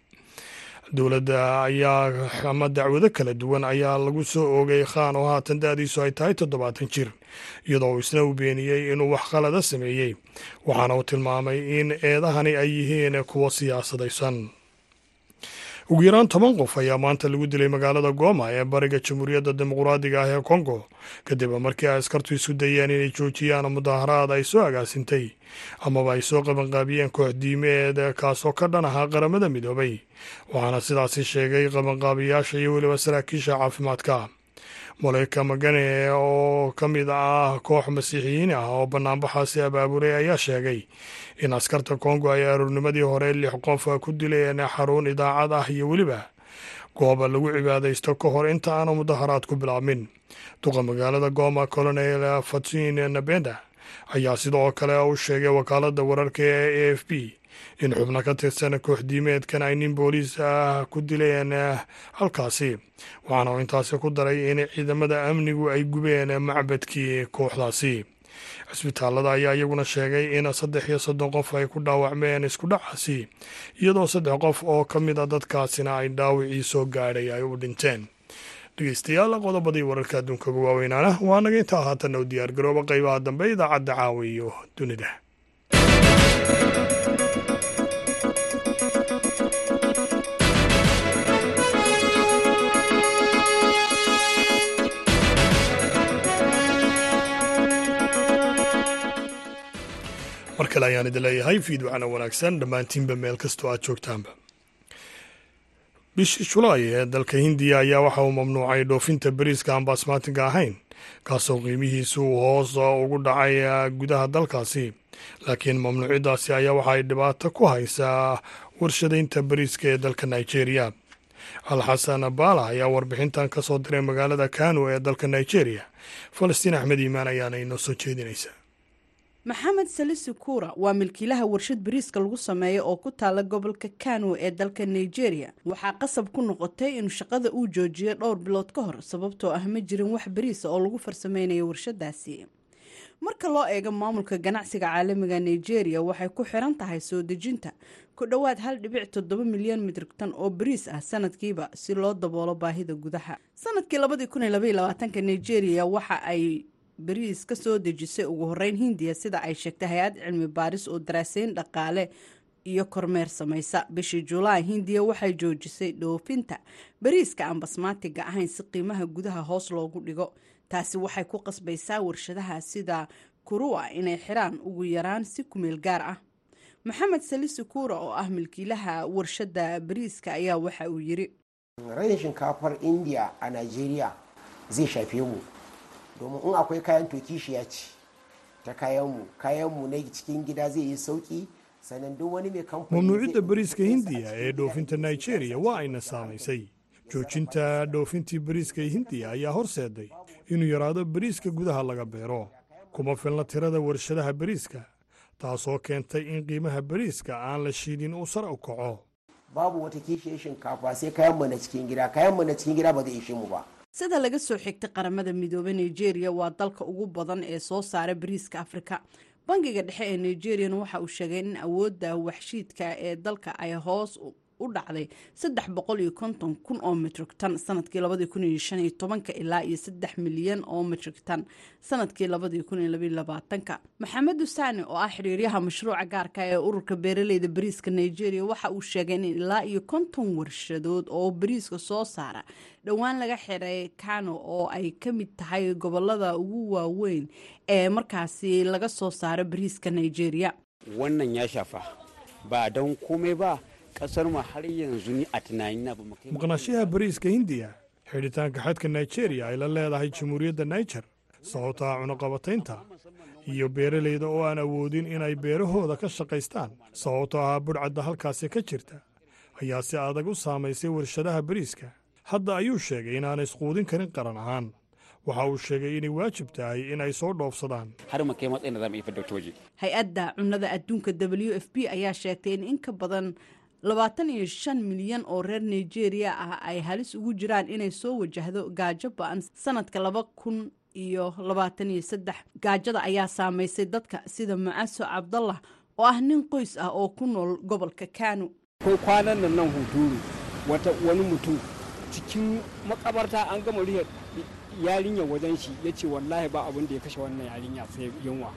dowladda ayaa ama dacwado kala duwan ayaa lagu soo oogay khaan oo haatan da-diisu ay tahay toddobaatan jir iyadoo uu isna u beeniyey inuu wax qalada sameeyey waxaana uu tilmaamay in eedahani ay yihiin kuwo siyaasadaysan ugu yaraan toban qof ayaa maanta lagu dilay magaalada gooma ee bariga jamhuuriyadda dimuqraadiga ah ee kongo kadib markii ay askartu isu dayeen inay joojiyaan mudaaharaad ay soo agaasintay amaba ay soo qabanqaabiyeen koox diimeed kaasoo ka dhan ahaa qaramada midoobay. Waxaana sidaasi sheegay qabanqaabiyaasha iyo weliba saraakiisha caafimaadka moleyka magane oo ka mid ah koox masiixiyiin ah oo banaanbaxaasi abaabulay ayaa sheegay in askarta kongo ay aroornimadii hore lix qof ku dileen xarun idaacad ah iyo weliba gooba lagu cibaadaysto ka hor inta aanu mudaharaad ku bilaabmin. Duqa magaalada gooma colonel fatin nabenda ayaa sidoo kale u sheegay wakaaladda wararka ee a f b in xubno ka tirsan koox diimeedkan ay nin booliis ah ku dileen halkaasi. Waxaana intaasi ku daray in ciidamada amnigu ay gubeen macbadkii kooxdaasi. Cisbitaalada ayaa iyaguna sheegay in saddex iyo soddon qof ay ku dhaawacmeen isku dhacaasi iyadoo saddex qof oo ka mid a dadkaasina ay dhaawicii soo gaadhay ay u dhinteen. Dhegeystayaal qodobadii wararka adduunka ugu waaweynaana waa naga intaa haatanna u diyaargarooba qaybaha dambe idaacadda caawa iyo dunida mar kale ayaan idin leeyahay fiidwacna wanaagsan. Dhammaantiinba meel kastoo aad joogtaanba. Bishii julaay ee dalka hindiya ayaa waxa uu mamnuucay dhoofinta bariiska aan baasmaatiga ahayn kaasoo qiimihiisu hoos ugu dhacay gudaha dalkaasi. Laakiin mamnuucyadaasi ayaa waxa ay dhibaato ku haysaa warshadaynta bariiska ee dalka nigeria. Alxasan baala ayaa warbixintan ka soo diray magaalada kano ee dalka nigeria. Falastiin axmed iimaan ayaana inoo soo jeedinaysa maxamed salisi kuura waa milkiilaha warshad bariiska lagu sameeyo oo ku taala gobolka kano ee dalka nigeria. Waxaa qasab ku noqotay inuu shaqada uu joojiyo dhowr bilood ka hor sababtoo ah ma jirin wax bariisa oo lagu farsameynayo warshadaasi. Marka loo eego maamulka ganacsiga caalamiga nigeria waxay ku xiran tahay soo dejinta ku dhowaad hal dhibic toddoba milyan mitrigtan oo bariis ah sanadkiiba si loo daboolo baahida gudaha. Sanadkii labadii kun iyo labaiyo labaatanka nigeria waxa ay bariis ka soo dejisay ugu horeyn hindiya sida ay sheegtay hay'ad cilmi baaris oo daraaseyn dhaqaale iyo kormeer samaysa. Bishii julaay hindiya waxay joojisay dhoofinta bariiska aan basmaatiga ahayn si qiimaha gudaha hoos loogu dhigo. Taasi waxay ku qasbaysaa warshadaha sida kuruwa inay xiraan ugu yaraan si kumeel gaar ah. Maxamed salisi kuura oo ah milkiilaha warshada bariiska ayaa waxa uu yiri domin in akwai kayan toki shi ya ci ta kayanmu. Kayanmu na cikin gida zai yi sauki sannan duk wani mai kamfani mamnuucidda bariiska hindiya ee dhoofinta nigeria waa ayna saamaysay joojinta dhoofintii bariiska hindiya ayaa horseeday inuu yaraado bariiska gudaha laga beero kuma filna tirada warshadaha bariiska taasoo keentay in qiimaha bariiska aan la shiidin uu sare u kaco babu wata kishiyar shinkafa sai kayanmu na cikin gida. Kayanmu na cikin gida ba zai ishe mu ba sida laga soo xigtay qaramada midoobey nigeria waa dalka ugu badan ee soo saara bariiska afrika. Bangiga dhexe ee nigeriana waxa uu sheegay in awoodda waxshiidka ee dalka ay hoos u dhacday saddex boqol iyo konton kun oo metrik tan sannadkii labadii kun iyo shan iyo tobanka ilaa iyo saddex milyan oo metrik tan sannadkii labadii kun iyo labaiyo labaatanka. Maxamed usaani oo ah xiriiryaha mashruuca gaarka ee ururka beeraleyda bariiska nigeria waxa uu sheegay in ilaa iyo konton warshadood oo bariiska soo saara dhowaan laga xiray kano oo ay ka mid tahay gobollada ugu waaweyn ee markaasi laga soo saaro bariiska nigeria. Wannan ya shafa. Ba don komai ba kasar mu har yanzu ni a tunanin na maqnaashaha bariiska hindiya xidhitaanka xadka nigeria ay la leedahay jamhuuriyadda niger sababtaa cunaqabataynta iyo beeralayda oo aan awoodin inay beerahooda ka shaqaystaan sababtoo ahaa budhcadda halkaasi ka jirta ayaa si adag u saamaysay warshadaha bariiska. Hadda ayuu sheegay inaanay isquudin karin qaran ahaan. Waxa uu sheegay inay waajib tahay in ay soo dhoofsadaan. Hay'adda cunnada adduunka w f p ayaa sheegtay in in ka badan labaatan iyo shan milyan oo reer nigeria ah ay halis ugu jiraan inay soo wajahdo gaajo ba'an. Sanadka laba kun iyo labaatan iyo saddex gaajada ayaa saameysay dadka sida mucaso cabdallah oo ah nin qoys ah oo ku nool gobolka kano. Ko kwanan mutum. Cikin makabarta an gama riya yarinya wajen ya ce wallahi ba abin da ya kashe wannan yarinya sai yunwa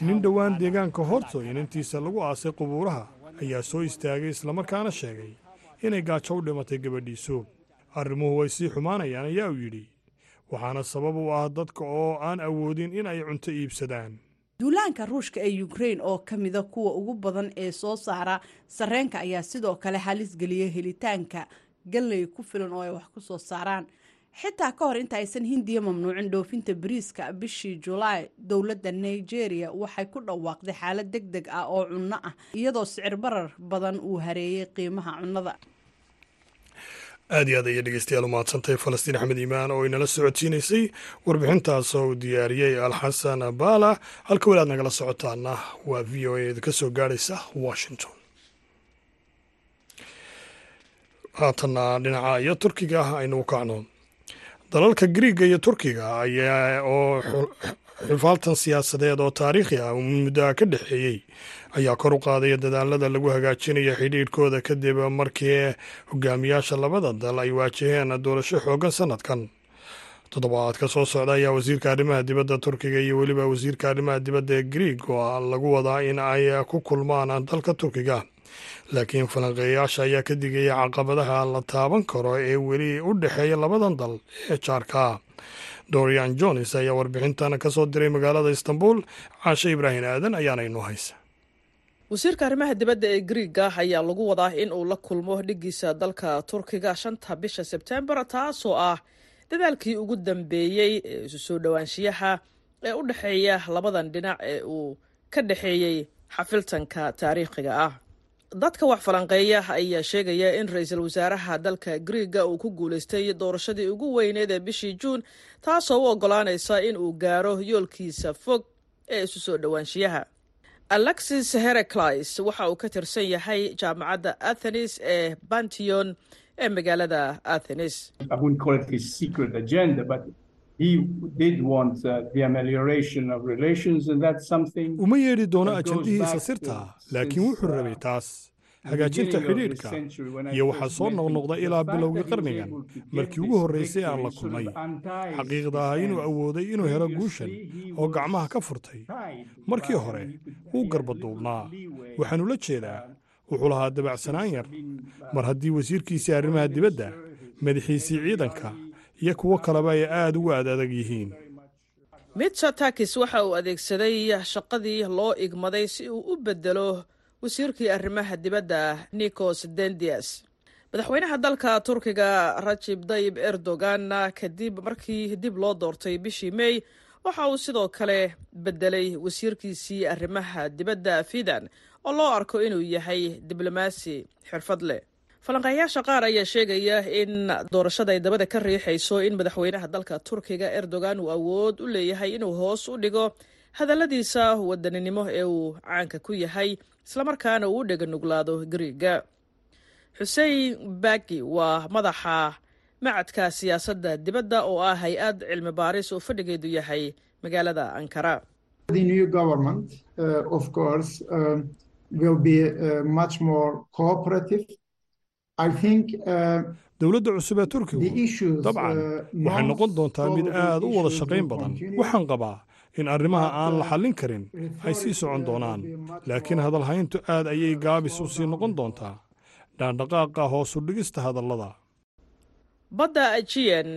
nin dhowaan deegaanka horto inantiisa lagu aasay qubuuraha ayaa soo istaagay islamarkaana sheegay inay gaajo u dhimatay gabadhiisu. Arrimuhu way sii xumaanayaan ayaa uu yidhi. Waxaana sabab u ah dadka oo aan awoodin in ay cunto iibsadaan. Duulaanka ruushka ee ukrain oo ka mida kuwa ugu badan ee soo saara sarreenka ayaa sidoo kale halis geliyay helitaanka galley ku filan oo ay wax ku soo saaraan xitaa ka hor inta aysan hindiya mamnuucin dhoofinta bariiska bishii julaay dowladda nigeria waxay ku dhawaaqday xaalad deg deg ah oo cunno ah iyadoo sicir barar badan uu hareeyay qiimaha cunnada. Aad iyo aad ayay dhegeystayaal u mahadsantahay falastiin axmed iimaan oo inala socodsiinaysay warbixintaas oo uu diyaariyey alxasan baala halka weli aad nagala socotaana waa v o a ka soo gaadhaysa washington. Haatanna dhinaca iyo turkiga aynu u kacno dalalka griiga iyo turkiga ayaa oo xifaaltan siyaasadeed oo taariikhi ah muddaa ka dhexeeyey ayaa kor u qaadaya dadaalada lagu hagaajinayo xidhiidhkooda kadib markii hogaamiyaasha labada dal ay waajaheen doorasho xoogan sanadkan. Toddobaadka soo socda ayaa wasiirka arrimaha dibadda turkiga iyo weliba wasiirka arrimaha dibadda ee griig oo lagu wadaa in ay ku kulmaan dalka turkiga laakiin falanqeeyaasha ayaa ka digaya caqabadaha la taaban karo ee weli u dhexeeya labadan dal ee jaarka. Dorian jones ayaa warbixintan ka soo diray magaalada istanbul. Caashe ibraahim aadan ayaana inoo haysa. Wasiirka arrimaha dibadda ee griiga ayaa lagu wadaa in uu la kulmo dhigiisa dalka turkiga shanta bisha sebtembar taasoo ah dadaalkii ugu dambeeyey ee isu soo dhowaanshiyaha ee u dhexeeya labadan dhinac ee uu ka dhexeeyey xafiltanka taariikhiga ah dadka wax falanqeeya ayaa sheegaya in ra'iisul wasaaraha dalka griiga uu ku guulaystay doorashadii ugu weyneed ee bishii juun taasoo u oggolaanaysa in uu gaaro yoolkiisa fog ee isu soo dhowaanshiyaha. Alexis heraklis waxa uu ka tirsan yahay jaamacadda athenis ee bantion ee magaalada athenis uma yeedhi doono ajandihiisa sirta laakiin wuxuu rabay taas. hagaajinta xidhiidhka iyo waxaa soo noqnoqda ilaa bilowgii qarnigan markii ugu horraysay aan la kulmay. xaqiiqda ah inuu awooday inuu helo guushan oo gacmaha ka furtay. markii hore wuu garbaduubnaa waxaanu la jeedaa wuxuu lahaa dabacsanaan yar. Mar haddii wasiirkiisii arrimaha dibadda madaxiisii ciidanka iyo kuwo kaleba ay aad ugu aad adag yihiin. Mitsotakis waxa uu adeegsaday shaqadii loo igmaday si uu u bedelo wasiirkii arrimaha dibadda nikos dendias. Madaxweynaha dalka turkiga rajib dayib erdogan kadib markii dib loo doortay bishii mey waxa uu sidoo kale bedelay wasiirkiisii arrimaha dibadda fidan oo loo arko inuu yahay diblomaasi xirfad leh falanqeeyaasha qaar ayaa sheegaya in doorashada ay dabada ka riixayso in madaxweynaha dalka turkiga erdogan uu awood u leeyahay inuu hoos u dhigo hadalladiisa wadaninimo ee uu caanka ku yahay islamarkaana uu u dheganuglaado gariiga xusein baki waa madaxa macadka siyaasadda dibadda oo ah hay'ad cilmi baaris oo fadhigeedu yahay magaalada ankara dowladda cusub ee turkigu dabcan waxay noqon doontaa mid aad u wada shaqayn badan. waxaan qabaa in arrimaha aan la xallin karin ay sii socon doonaan. laakiin hadalhayntu aad ayay gaabis u sii noqon doontaa. Dhaandhaqaaqa hoosu dhigista hadallada. Badda ajiyan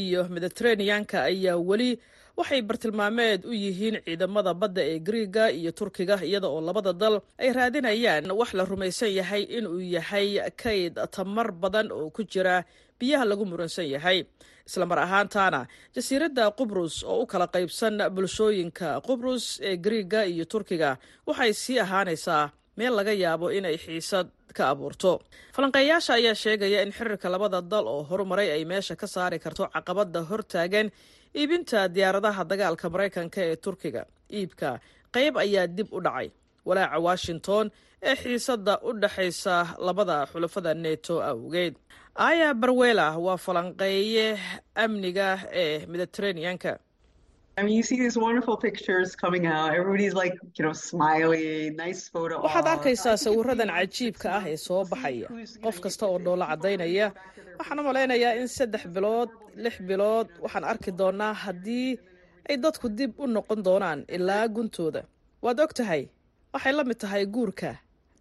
iyo mediteraneanka ayaa weli waxay bartilmaameed u yihiin ciidamada badda ee griiga iyo turkiga iyada oo labada dal ay raadinayaan wax la rumaysan yahay inuu yahay kayd tamar badan oo ku jira biyaha lagu muransan yahay. Islamar ahaantaana jasiiradda qubrus oo u kala qaybsan bulshooyinka qubrus ee griiga iyo turkiga waxay sii ahaanaysaa meel laga yaabo inay xiisad ka abuurto. Falanqeeyaasha ayaa sheegaya in xiriirka labada dal oo horumaray ay meesha ka saari karto caqabada hortaagan iibinta diyaaradaha dagaalka maraykanka ee turkiga. Iibka qayb ayaa dib u dhacay. Walaaca washington ee xiisadda u dhexaysa labada xulafada neto awgeed. Aya barwela waa falanqeeye amniga ee mediteraneanka waxaad arkaysaa sawiradan cajiibka ah ee soo baxaya. Qof kasta oo dhoola caddaynaya waxaan u malaynayaa in saddex bilood lix bilood waxaan arki doonaa haddii ay dadku dib u noqon doonaan ilaa guntooda. Waad og tahay waxay la mid tahay guurka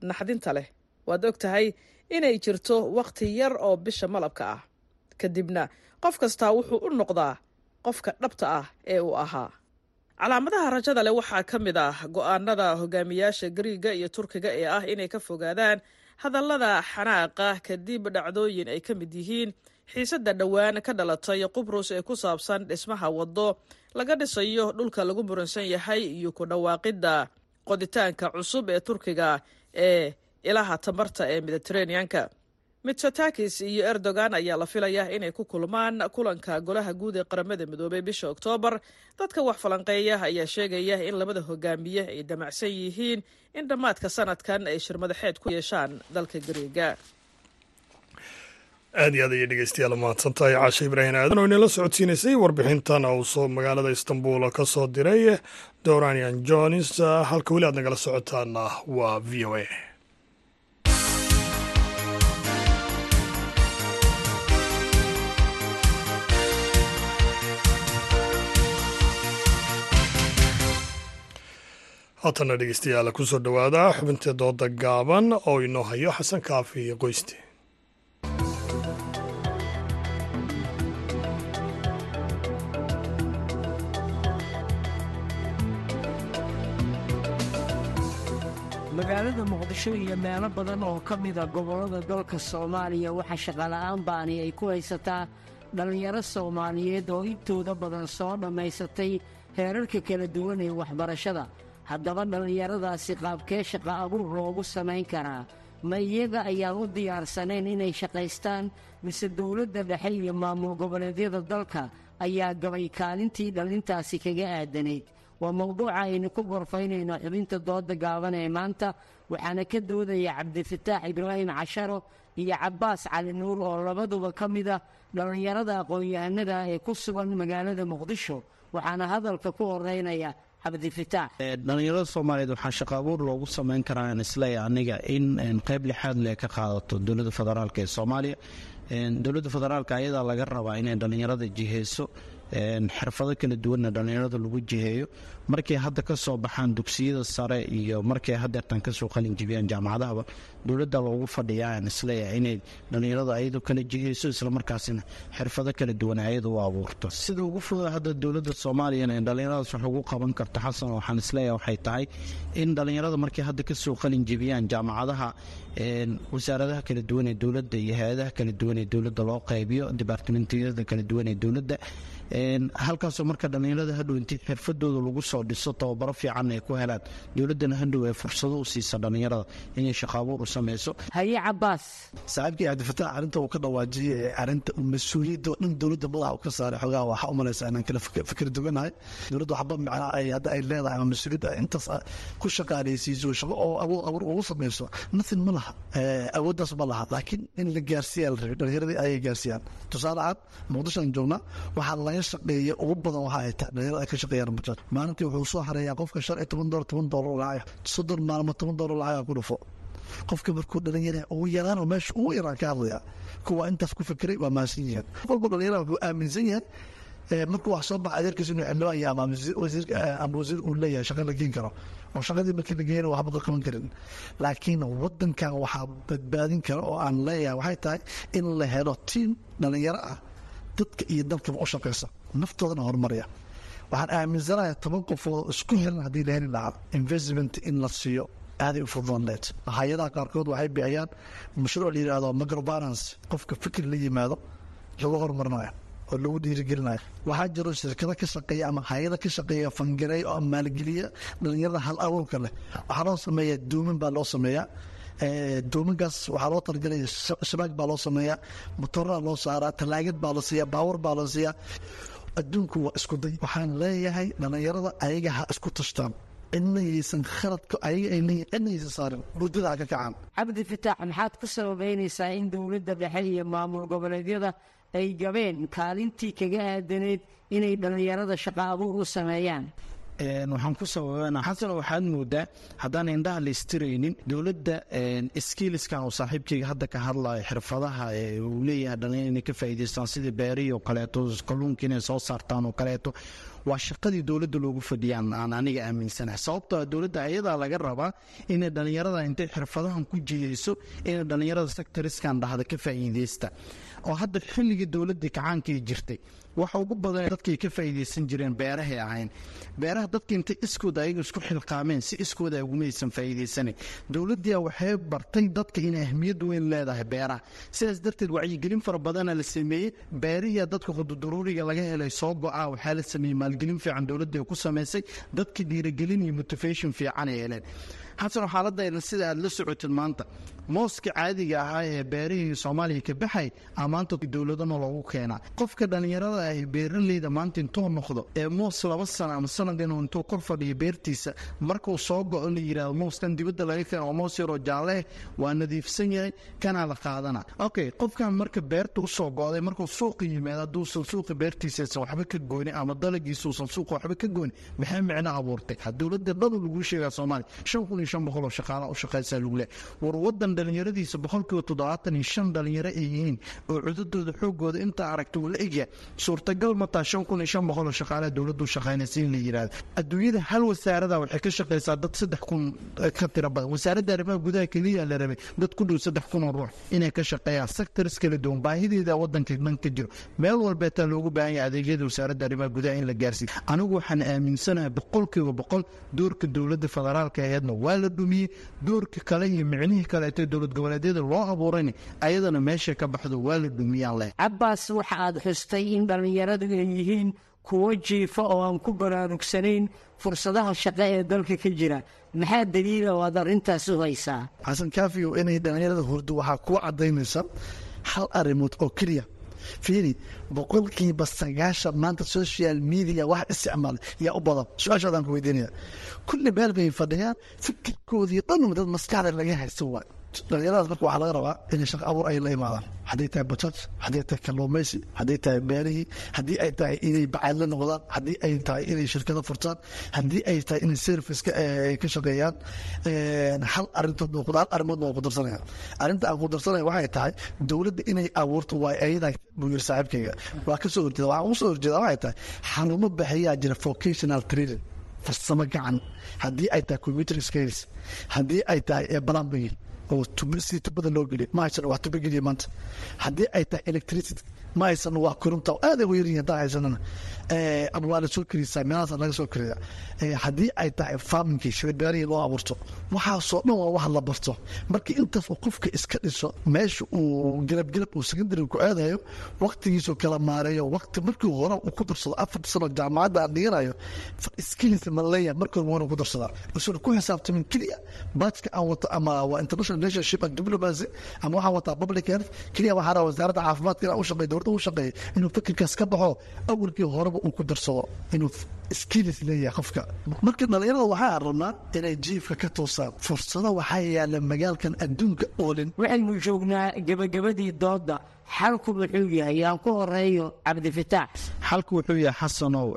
naxdinta leh. Waad og tahay inay jirto wakhti yar oo bisha malabka ah. Kadibna qof kastaa wuxuu u noqdaa qofka dhabta ah ee uu ahaa. Calaamadaha rajada leh waxaa ka mid ah go'aanada hogaamiyaasha gariiga iyo turkiga ee ah inay ka fogaadaan hadallada xanaaqa kadib dhacdooyin ay ka mid yihiin xiisadda dhowaan ka dhalatay qubrus ee ku saabsan dhismaha waddo laga dhisayo dhulka lagu muransan yahay iyo ku dhawaaqidda qoditaanka cusub ee turkiga ee ilaha tamarta ee mediteraneanka mitsotakis iyo erdogan ayaa la filayaa inay ku kulmaan kulanka golaha guud ee qaramada midoobay bisha oktoobar dadka wax falanqeeya ayaa sheegaya in labada hogaamiye ay damacsan yihiin in dhammaadka sanadkan ay shirmadaxeed ku yeeshaan dalka gariiga aad iyo aad ayay dhegeystayaal mahadsantahay caashe ibraahim aadan oo inala socodsiinaysay warbixintan uu soo magaalada istanbul ka soo diray. Doranian jones halka weli aad nagala socotaana waa v o a haatana dhegeystayaal ku soo dhowaada xubintii dooda gaaban oo inoo hayo xasan kaafi iyo qoyste magaalada muqdisho iyo meelo badan oo ka mida gobollada dalka soomaaliya waxaa shaqola'aan baani ay ku haysataa dhallinyaro soomaaliyeed oo intooda badan soo dhammaysatay heerarka kala duwan ee waxbarashada haddaba dhallinyaradaasi qaabkee shaqa abuur loogu samayn karaa ma iyaga ayaan u diyaarsanayn inay shaqaystaan? Mise dowladda dhexe iyo maamul goboleedyada dalka ayaa gabay kaalintii dhallintaasi kaga aadanayd. Waa mowduuca aynu ku gorfaynayno xubinta dooda gaaban ee maanta waxaana ka doodaya cabdifataax ibraahim casharo iyo cabbaas cali nuur oo labaduba ka mida dhallinyarada aqoon-yahanada ee ku sugan magaalada muqdisho. Waxaana hadalka ku horeynaya dhalinyarada soomaaliyeed waxaa shaqa abuur loogu samayn karaa aan isleeya aniga in qayb lixaad le ka qaadato dowladda federaalk ee soomaaliya. Dowladda federaalk ayadaa laga rabaa inay dhallinyarada jiheyso. Xirfado kala duwanna dhallinyarada lagu jiheeyo. Markay hadda ka soo baxaan dugsiyada sare iyo markay hadeertan ka soo qalin jibiyaan jaamacadahaba dowladda loogu fadhiyaa is leeyahay inay dhallinyarada ayadu kala jiheyso islamarkaasina xirfado kala duwan ayadu u abuurto. Sida ugu fuda hadda dowladda soomaaliyana dhallinyaradaas wax ugu qaban karto xasan waxaan is leeyahay waxay tahay in dhallinyarada markay hadda ka soo qalin jibiyaan jaamacadaha wasaaradaha kala duwan ee dowladda iyo hay'adaha kala duwan ee dowladda loo qaybiyo dibaartimentiyada kala duwan ee dowladda halkaasoo marka dhallinyarada hadhow intii xirfadooda lagu soo dhiso tababaro fiican ay ku helaan dowladdana hadhow ay fursado u siisa dhallinyarada inay shaqaabuur u sameyso haye cabaas saaxiibkii cabdifataax arrinta uu ka dhawaajiyay ee arrinta mas'uuliyadda oo dhan dowladda madaxa u ka saaray xoogaha waxaa u malaysaa inaan kala fikir duganahay dowladda waxba macnaa ay hadda ay leedahay ama mas'uuliyadda intaas ku shaqaaleysiiso shaqo oo awood abuur ugu sameyso nothing ma laha. Awooddaas ma laha. Laakiin in la gaarsiiya la rabay dhallinyaradii ayay gaarsiiyaan. Tusaale cad muqdishoan joognaa waxaa laga shaqeeya ugu badan waxa ay tahay dhalinyarada ay ka shaqeeyaan bajaaj maalintii wuxuu soo hareeyaa qofka shan iyo toban doolar toban doolar lacag. Soddon maalmo toban doolar lacag ku dhufo qofka markuu dhalinyara ugu yaraan oo meesha ugu yaraan ka hadlaya kuwa intaas ku fikiray waa maasan yihiin qof walba dhalinyara wuxuu aaminsan yahay markuu wax soo baxa adeerkiisa inuu xildhibaan yahay ama wasiir uu leeyahay shaqa la geen karo. Oo shaqadii markii la geeyana waxba qaban karin. Laakiin wadankan waxaa badbaadin kara oo aan leeyahay waxay tahay in la helo tiim dhalinyaro ah dadka iyo dalkaba u shaqeysa naftoodana horumaraya waxaan aaminsanahay toban qofood isku helan haddii la heli lahaa investment in la siiyo aaday u fududooneed hay'adaha qaarkood waxay bixiyaan mashruuc la yidhaahdo microbalance. Qofka fikir la yimaado lagu horumarinayo oo lagu dhiirigelinayo waxaa jiro shirkado ka shaqeeya ama hay'ada ka shaqeeya fangareey oo maalgeliya dhalinyarada hal abuurka leh. Waxaa loo sameeyaa duumin baa loo sameeyaa. Doominkaas waxaa loo talagelaya shabaag baa loo sameeyaa. Motooraa loo saaraa talaagad baa la siiyaa baawar baa la siiyaa. Adduunku waa isku day. Waxaan leeyahay dhalinyarada ayaga ha isku tashtaan cidnayaysan khaladka ayaga ay leeyihiin cidnayaysan saarin muddada ha ka kacaan cabdi maxaad ku sababeynaysaa in dowladda dhexe iyo maamul goboleedyada ay gabeen kaalintii kaga aadaneyd inay dhallinyarada shaqo abuur u sameeyaan waxaan ku sababana xasan waxaad moodaa haddaan indhaha la istiraynin dowladda skiiliskan uu saaxiibkayga hadda ka hadlayo xirfadaha uu leeyahay dhallinyar inay ka faa'iidaystaan sida beerihii oo kaleeto kalluunka inay soo saartaan oo kaleeto. Waa shaqadii dowladda loogu fadhiyaan aan aniga aaminsanahay. Sababtoo dowladda ayadaa laga rabaa inay dhallinyarada intay xirfadahan ku jiyeyso inay dhallinyarada sectoriskan dhahda ka faa'iidaysta oo hadda xilligii dowladda kacaankay jirtay. Waxa ugu badan dadkay ka faa'iidaysan jireen beerahay ahayn beeraha dadka intay iskooda ayaga isku xilqaameen si iskooda ugumaysan faa'iidaysanayn dowladdia waxay bartay dadka inay ahmiyad weyn leedahay beeraha. Sidaas darteed wacyigelin fara badana la sameeyey. Beerihiya dadka qududuruuriga laga helay soo go-a waxaa la sameeyey maalgelin fiican dowladda ku samaysay dadka dhiirigelin iyo motivation fiican ay heleen. Xasan xaaladayna sida aad la socotid maanta mooska caadiga ahaa ee beerihii soomaaliya ka baxay a maanta dowladana loogu keenaa. Qofka dhallinyarada ah beeraleyda maanta intuu noqdo ee moos laba sano ama sanad inuu intuu kor fadhiyo beertiisa markuu soo go-o la yidhahdo mooskan dibadda laga keeno oo moos yaroo jaalleeh waa nadiifsan yahay kanaa la qaadana. Okay qofkan marka beerta u soo go-day markuu suuqa yimaado hadduusan suuqa beertiisaysan waxba ka goynin ama dalagiisuusan suuqa waxba ka goynin maxay micno abuurtay? Dowladda dhanu laguu sheegaa soomaaliya shan kun iyo shan boqol oo shaqaala u shaqaysaa lagu leehay war wadan dhalinyaradiisa boqolkiiba toddobaatan iyo shan dhalinyaro ay yihiin oo cududooda xoogooda intaa aragta uu la egyahay suurtagal mataa shan kun iyo shan boqol oo shaqaalaha dowladdu shaqaynaysa in la yidhahdo adduunyada hal wasaarada waxay ka shaqaysaa dad saddex kun ka tiro badan. Wasaaradda arrimaha gudaha keliya la rabay dad ku dhow saddex kun oo ruux inay ka shaqeeyaan. Sectors kala duwan baahideeda wadanka dhan ka jiro. Meel walbeetaa loogu baahan yahay adeegyada wasaaradda arrimaha gudaha in la gaarsiiyo. Anigu waxaan aaminsanahay boqolkiiba boqol doorka dowladda federaalka aheedna waa la dhumiyey doorka kale iyo micnihii kaleeto dowlad goboleedyada loo abuurayna ayadana meesha ka baxdo waa la dhumiyaan leh. Cabaas waxa aad xustay in dhallinyaradu ay yihiin kuwo jiifa oo aan ku baraarugsanayn fursadaha shaqo ee dalka ka jira. Maxaa daliila oo aad arrintaas u haysaa? Xasan kaafiyo inay dhallinyarada hurdo waxaa kuwa cadaynaysa hal arrimood oo keliya. Fiiri boqolkiiba sagaashan maanta social media wax isticmaala yaa u badan. Su'aashaadaan ku weydiinaya. Kulli meel bay fadhiyaan fikirkoodii dhan dad maskaxda laga haysto waay dhalinyaradaas marka waxaa laga rabaa inay shaqo abuur ay la imaadaan. Hadday tahay bajaaj hadday tahay kalluumaysi hadday tahay beerihii haddii ay tahay inay bacaadla noqdaan haddii ay tahay inay shirkado furtaan haddii ay tahay inay serviceka ay ka shaqeeyaan hal arintood hal arrimoodna waa ku darsanaya arrinta aan ku darsanaya waxay tahay dowladda inay abuurto waa ayada buu yiri saaxiibkayga. Waa ka soo horjeeda waxaan u soo horjeeda waxay tahay xanuuno bixiyaa jira vocational training farsamo gacan. Haddii ay tahay computer skills haddii ay tahay plumbing oo si tubada loo geliyo. Ma haysan wax tuba geliya maanta. Haddii ay tahay electricity ma haysan waa koronta aad ay u yaryihin haddaan haysanana ama waa la soo karisaa meelahaas laga soo kariya haddii ay tahay farmingkii shirbeerihii loo abuurto waxaasoo dhan waa wax la barto. Markii intaas uu qofka iska dhiso meesha uu galabgalab uu secondary ku aadayo waqtigiisuu kala maareeyo waqti markii hore uu ku darsado afar sano jaamacadda aan dhiganayo skills ma leeyahay markii hore waana ku darsadaa usan ku xisaabtamin keliya baajka aan wato ama waa international relationship and diplomacy ama waxaan wataa public health keliya waxaa rabaa wasaaradda caafimaadka inaan u shaqeeyo dowladda u shaqeeyo inuu fikirkaas ka baxo awalkii horeba uu ku darsado inuu skills leeyahay qofka. Marka dhalinyarada waxaa rabnaa inay jiifka ka toosaan fursado waxaa yaalla magaalkan adduunka oolin waxaynu joognaa gebagabadii dooda xalku muxuu yahay aan ku horeeyo cabdifitaax xalku wuxuu yahay xasanow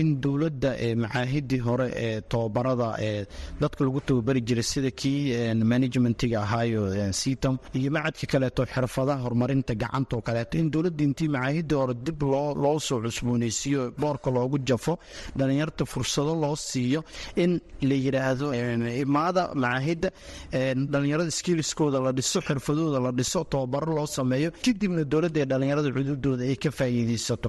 in dowladda macaahidii hore ee tobabarada ee dadka lagu tababari jiray sida kii managementiga ahaayo sitam iyo macadka kaleeto xirfadaha horumarinta gacanta oo kaleeto. In dowladda intii macaahidii hore dib loo soo cusbooneysiiyo boorka loogu jafo dhalinyarta fursado loo siiyo in la yidhaahdo imaada macaahidda dhalinyarada skilskooda la dhiso xirfadooda la dhiso tobabaro loo sameeyo kadibna dowladda ee dhalinyarada xuduudooda ay ka faa'iidaysato.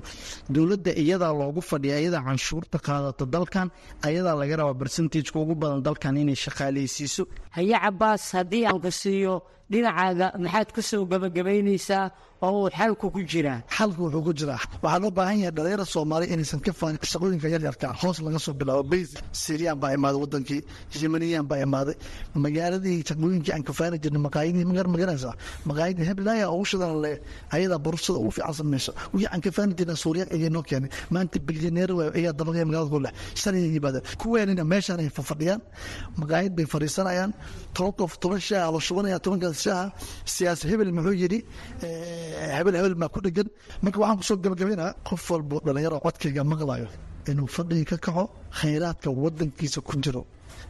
Dowladda iyadaa loogu fadhiya iyadaa canshuurta qaadata dalkan ayadaa laga rabaa barsentajka ugu badan dalkan inay shaqaaleysiiso haye cabaas haddii aan ka siiyo dhinacaaga maxaad ka soo gabagabaynaysaa oo xalku ku jiraa xalku wuxuu ku jiraa waxaa loo baahan yahay dhalinyara soomaaliya inaysan ka faanin shaqooyinka yaryarka hoos laga soo bilaabo bays siriyaan baa imaaday wadankii yemaniyaan baa imaaday magaaladii shaqooyinkii aan ka faani jirnay maqaayadii magar magaranaysa maqaayadii heblaaya ugu shidan le ayadaa borsada ugu fiican samayso wixii aan ka faani jirnay suuriya ayay noo keenay. Maanta bilyaneer waayo ayaa dabaqaya magaalada ku leh shalay yimaadeen kuweenina meeshaan ay fafadhiyaan. Maqaayad bay fadhiisanayaan. Toban qof toban shaaha la shubanaya tobankaas shaaha siyaasi hebel muxuu yidhi hebel hebel maa ku dhegan marka waxaan ku soo gabagabaynaa qof walbo dhalinyaro codkayga maqlayo inuu fadhiga ka kaco khayraadka wadankiisa ku jiro.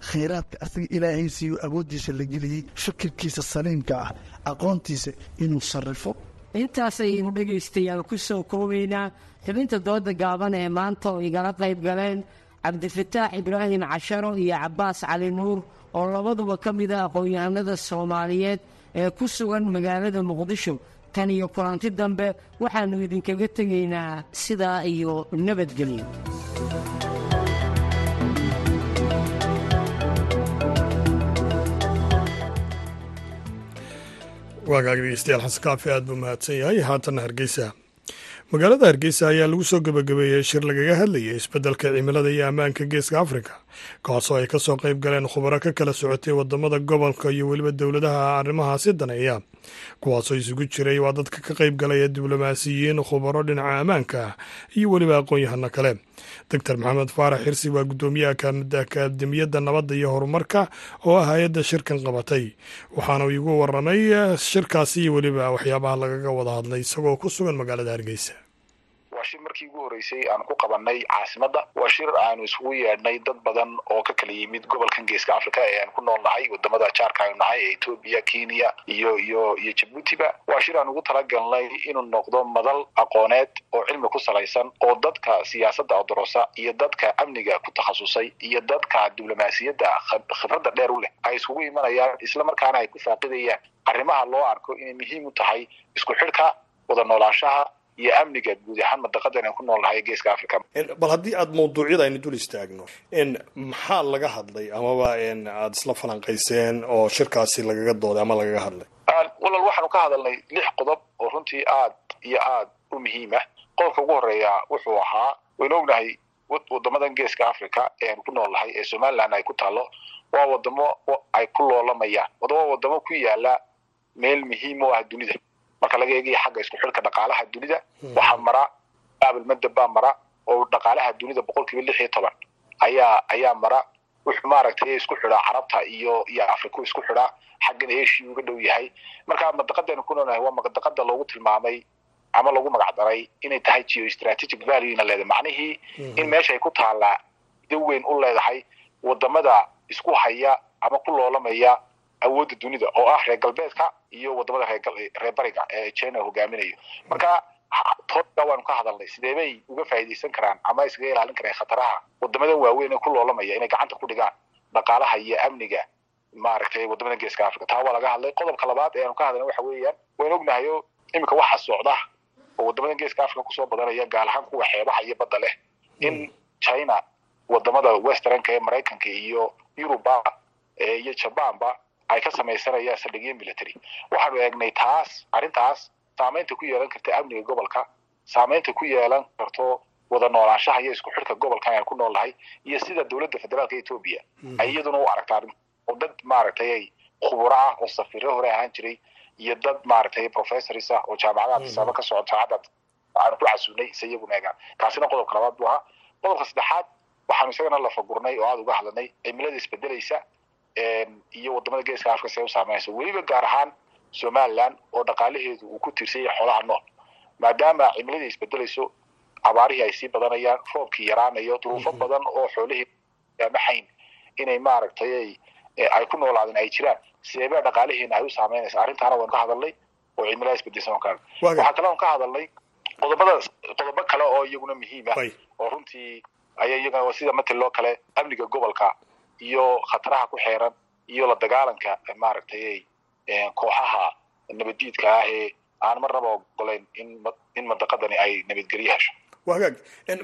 Khayraadka asaga ilaahay siiyo awooddiisa la geliyey fikirkiisa saliimka ah aqoontiisa inuu sarrifo. Intaasaynu dhegaystayaal ku soo koobaynaa xubinta dooda gaaban ee maanta oo igala qayb galeen cabdifataax ibraahim casharo iyo cabaas cali nuur oo labaduba ka mid ah aqoon-yahanada soomaaliyeed ee ku sugan magaalada muqdisho. Tan iyo kulanti dambe waxaannu idinkaga tegaynaa sidaa iyo nabadgelyo. Waagaag dhegeystayaal xasan aad buu mahadsan yahay. Haatanna hargeysa magaalada hargeysa ayaa lagu soo gebagabeeyey shir lagaga hadlayay isbeddelka cimilada iyo ammaanka geeska afrika kaasoo ay ka soo qayb galeen khubaro ka kala socotay waddamada gobolka iyo weliba dowladaha arrimahaasi daneeya kuwaasoo isugu jiray waa dadka ka qayb galaya diblomaasiyiin khubaro dhinaca ammaanka iyo weliba aqoon-yahano kale doctor maxamed faarax xirsi waa guddoomiyaha akaademiyadda nabadda iyo horumarka oo ah hay'adda shirkan qabatay waxaana uu igu waramay shirkaasi iyo weliba waxyaabaha lagaga wada hadlay isagoo ku sugan magaalada hargeysa waa shir markii ugu horreysay aan ku qabanay caasimadda waa shir aanu isugu yeedhnay dad badan oo ka kala yimid gobolkan geeska africa ee aan ku nool nahay waddamada jaarka aynu nahay ee etoobiya kenya iyo iyo iyo jabuutiba waa shir aan ugu talagalnay inuu noqdo madal aqooneed oo cilmi ku salaysan oo dadka siyaasadda odorosa iyo dadka amniga ku takhasusay iyo dadka diblomaasiyadda khibradda dheer u leh. Ay isugu imanayaan isla markaana ay ku faaqidayaan. Arrimaha loo arko inay muhiim u tahay isku xidhka wada noolaanshaha iyo amniga guud ahaan madaqadan aan ku nool nahay geeska africa bal haddii aad mawduucyada aynu dul istaagno maxaa laga hadlay amaba aada isla falanqayseen oo shirkaasi lagaga dooday ama lagaga hadlay? Walal waxaanu ka hadalnay lix qodob oo runtii aad iyo aad u muhiim ah qodobka ugu horreeya wuxuu ahaa waynu ognahay wadamadan geeska africa ee aanu ku nool nahay ee somaliland ay ku taalo waa wadamo ay ku loolamayaan wadamo wadamo ku yaalla meel muhiim oo ah dunida marka laga eegaya xagga isku xidhka dhaqaalaha dunida waxaa mara baabalmadab baa mara oo dhaqaalaha dunida boqol kiiba lix iyo toban ayaa ayaa mara. Wuxuu maaragtay isku xidhaa carabta iyo iyo afriku isku xidhaa xaggan asia uga dhow yahay. Marka madaqadaynu ku noolnahay waa madaqada loogu tilmaamay ama lagu magacdaray inay tahay geostrategic valuena leedahay. Macnihii in meesha ay ku taallaa weyn u leedahay waddamada isku haya ama ku loolamaya awoodda dunida oo ah reer galbeedka iyo waddamada reer bariga ee china hogaaminayo. Marka tooga waanu ka hadalnay sidee bay uga faa'iidaysan karaan ama iskaga ilaalin karaan khataraha wadamadan waaweyn ee ku loolamaya inay gacanta ku dhigaan dhaqaalaha iyo amniga maaragtay waddamada geeska africa taa waa laga hadlay. Qodobka labaad ee aanu ka hadalnay waxa weeyaan waynu ognahay o iminka waxa socda oo waddamada geeska africa ku soo badanaya gaar ahaan kuwa xeebaha iyo badda leh in china waddamada westernka ee maraykanka iyo yuruba iyo jabanba ay ka samaysanayaan saldhigyo military waxaanu eegnay taas arrintaas saamaynta ku yeelan karta amniga gobolka saamaynta ku yeelan karto wada noolaanshaha iyo isku xidhka gobolkan aan ku noolnahay iyo sida dowladda federaalka etoobiya ay iyaduna u aragta arrin oo dad maaragtay ay khuburo ah oo safiiro hore ahaan jiray iyo dad maaragtay professors ah oo jaamacadaha tisaabo ka socota hadda aanu ku casuunay ise iyaguna eegaan kaasina qodobka labaad buu ahaa. Qodobka saddexaad waxaanu isagana la fagurnay oo aada uga hadlanay cimilada isbedelaysa iyo waddamada geeska africa see u saameynaysa weliba gaar ahaan somaliland oo dhaqaalaheedu uu ku tiirsan yahay xoolaha nool maadaama cimiladii isbedelayso abaarihii ay sii badanayaan roobkii yaraanayo duruufo badan oo xoolihii amaxayn inay maaragtay ay ku noolaadeen ay jiraan. Sideebaa dhaqaalihiina ay u saameynaysa? Arrintaana waan ka hadalnay oo cimilada isbedelsan ka waxaa kale on ka hadalnay qodobada qodobo kale oo iyaguna muhiima oo runtii ayaa iyagana sida mataloo kale amniga gobolka iyo khataraha ku xeeran iyo la dagaalanka maaragtay kooxaha nabaddiidka ah ee aan marnaba ogolayn in madaqadani ay nabadgelyo hesho. Waa hagaag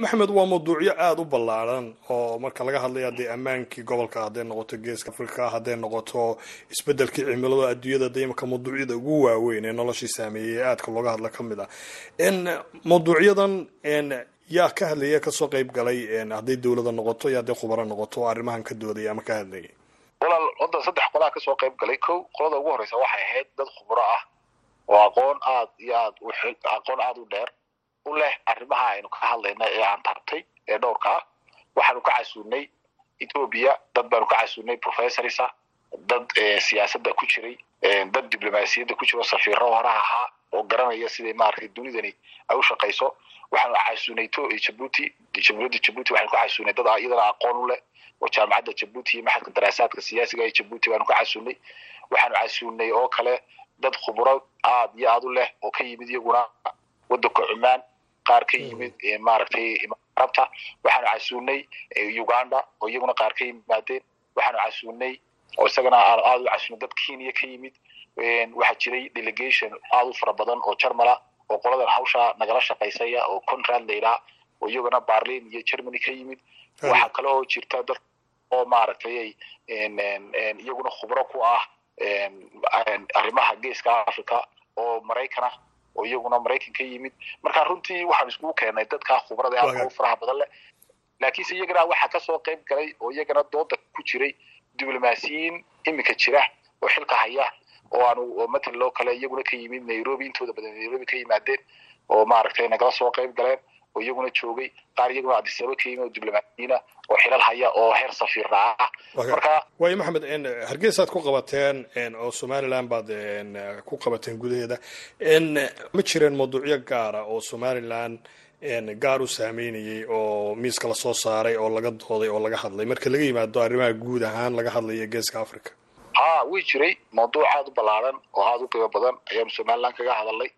maxamed waa mawduucyo aada u ballaaran oo marka laga hadlaya dee ammaankii gobolka hadday noqoto geeska africa hadday noqoto isbedelkii cimilada adduunyada de imaka mawduucyada ugu waaweyn ee noloshii saameeyey ee aadka looga hadla ka mid ah. Mawduucyadan yaa ka hadlaya ka soo qayb galay hadday dowladda noqoto iyo hadday khubaro noqoto arrimahan ka doodaya ama ka hadlayay walaal hadda saddex qolaa ka soo qayb galay. Ko qolada ugu horreysa waxay ahayd dad khubro ah. Oo aqoon aad iyo aad aqoon aada u dheer u leh arrimaha aynu ka hadlayna ee aan taabtay ee dhowrka. Ah waxaanu ka casuunay ethoobia dad baanu ka casuunay professors ah dad siyaasadda ku jiray dad diblomaasiyadda ku jiro safiiro horaha ahaa oo garanaya siday maaragtay dunidani ay u shaqayso waxaanu casuunay jabuuti jamhuuriyadda jabuuti waxaanu ka casuunay dad iyadana aqoon u leh oo jaamacadda jabuuti iyo maxadka daraasaadka siyaasiga ee jabuuti baanu ka casuunay waxaanu casuunay oo kale dad khuburo aad iyo aad u leh oo ka yimid iyaguna wadanka cumaan qaar ka yimid maaragtay arabta waxaanu casuunay uganda oo iyaguna qaar ka yimaadeen. Waxaanu casuunay oo isagana aada u casuunay dad kenya ka yimid. Waxaa jiray delegation aada u fara badan oo jarmala oo qoladan hawsha nagala shaqaysaya oo contrad layidhaha oo iyagana barlin iyo germany ka yimid. Waxaa kale oo jirta dad oo maaragtay iyaguna khubro ku ah arrimaha geeska africa oo maraykana oo iyaguna maraykan ka yimid. Marka runtii waxaan iskugu keenay dadkaa khubrada aadka u faraha badan leh. Laakiinse iyagana waxaa ka soo qayb galay oo iyagana dooda ku jiray diblomaasiyiin iminka jira oo xilka haya oo aanu matal loo kale iyaguna ka yimid nairobi intooda badan nairobi ka yimaadeen oo maaragtay nagala soo qayb galeen oo iyaguna joogay qaar iyaguna adisaba ka yimid oo diblomaasiyiina oo xilal haya oo heer safiirna ah marka waayo maxamed hargeysaad ku qabateen oo somaliland baad ku qabateen gudaheeda ma jireen mawduucyo gaara oo somaliland gaar u saameynayay oo miiska la soo saaray oo laga dooday oo laga hadlay? Marka laga yimaado arrimaha guud ahaan laga hadlaya geeska africa ha way jiray mawduuc aada u ballaaran oo aada u qiimo badan ayaanu somaliland kaga hadalnay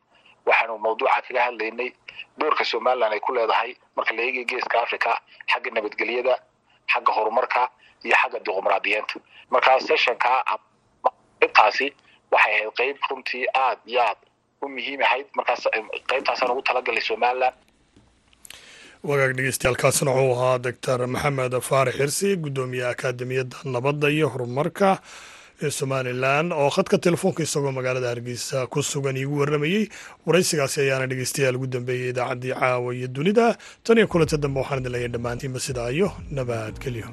waxaanu mawduuca kaga hadlaynay. Doorka somaliland ay ku leedahay marka la eegaya geeska africa xagga nabadgelyada xagga horumarka iyo xagga dimuqraadiyeenta markaa sessionka qaybtaasi waxay ahayd qayb runtii aada iyo aad u muhiim ahayd. Markaas qaybtaasaan ugu talagalay somaliland. Wagaag dhegeystayaaalkaasina wuxuu ahaa doctor maxamed faarax xirsi guddoomiye akaademiyadda nabadda iyo horumarka ee somalilan oo khadka telefoonka isagoo magaalada hargeysa ku sugan iigu warramayey waraysigaasi ayaana dhegeystayaal ugu dambeeyey idaacaddii caawa iyo dunida. Tan iyo kulanta dambe waxaan idin leeyahay dhammaantiinba sidaa iyo nabadgelyo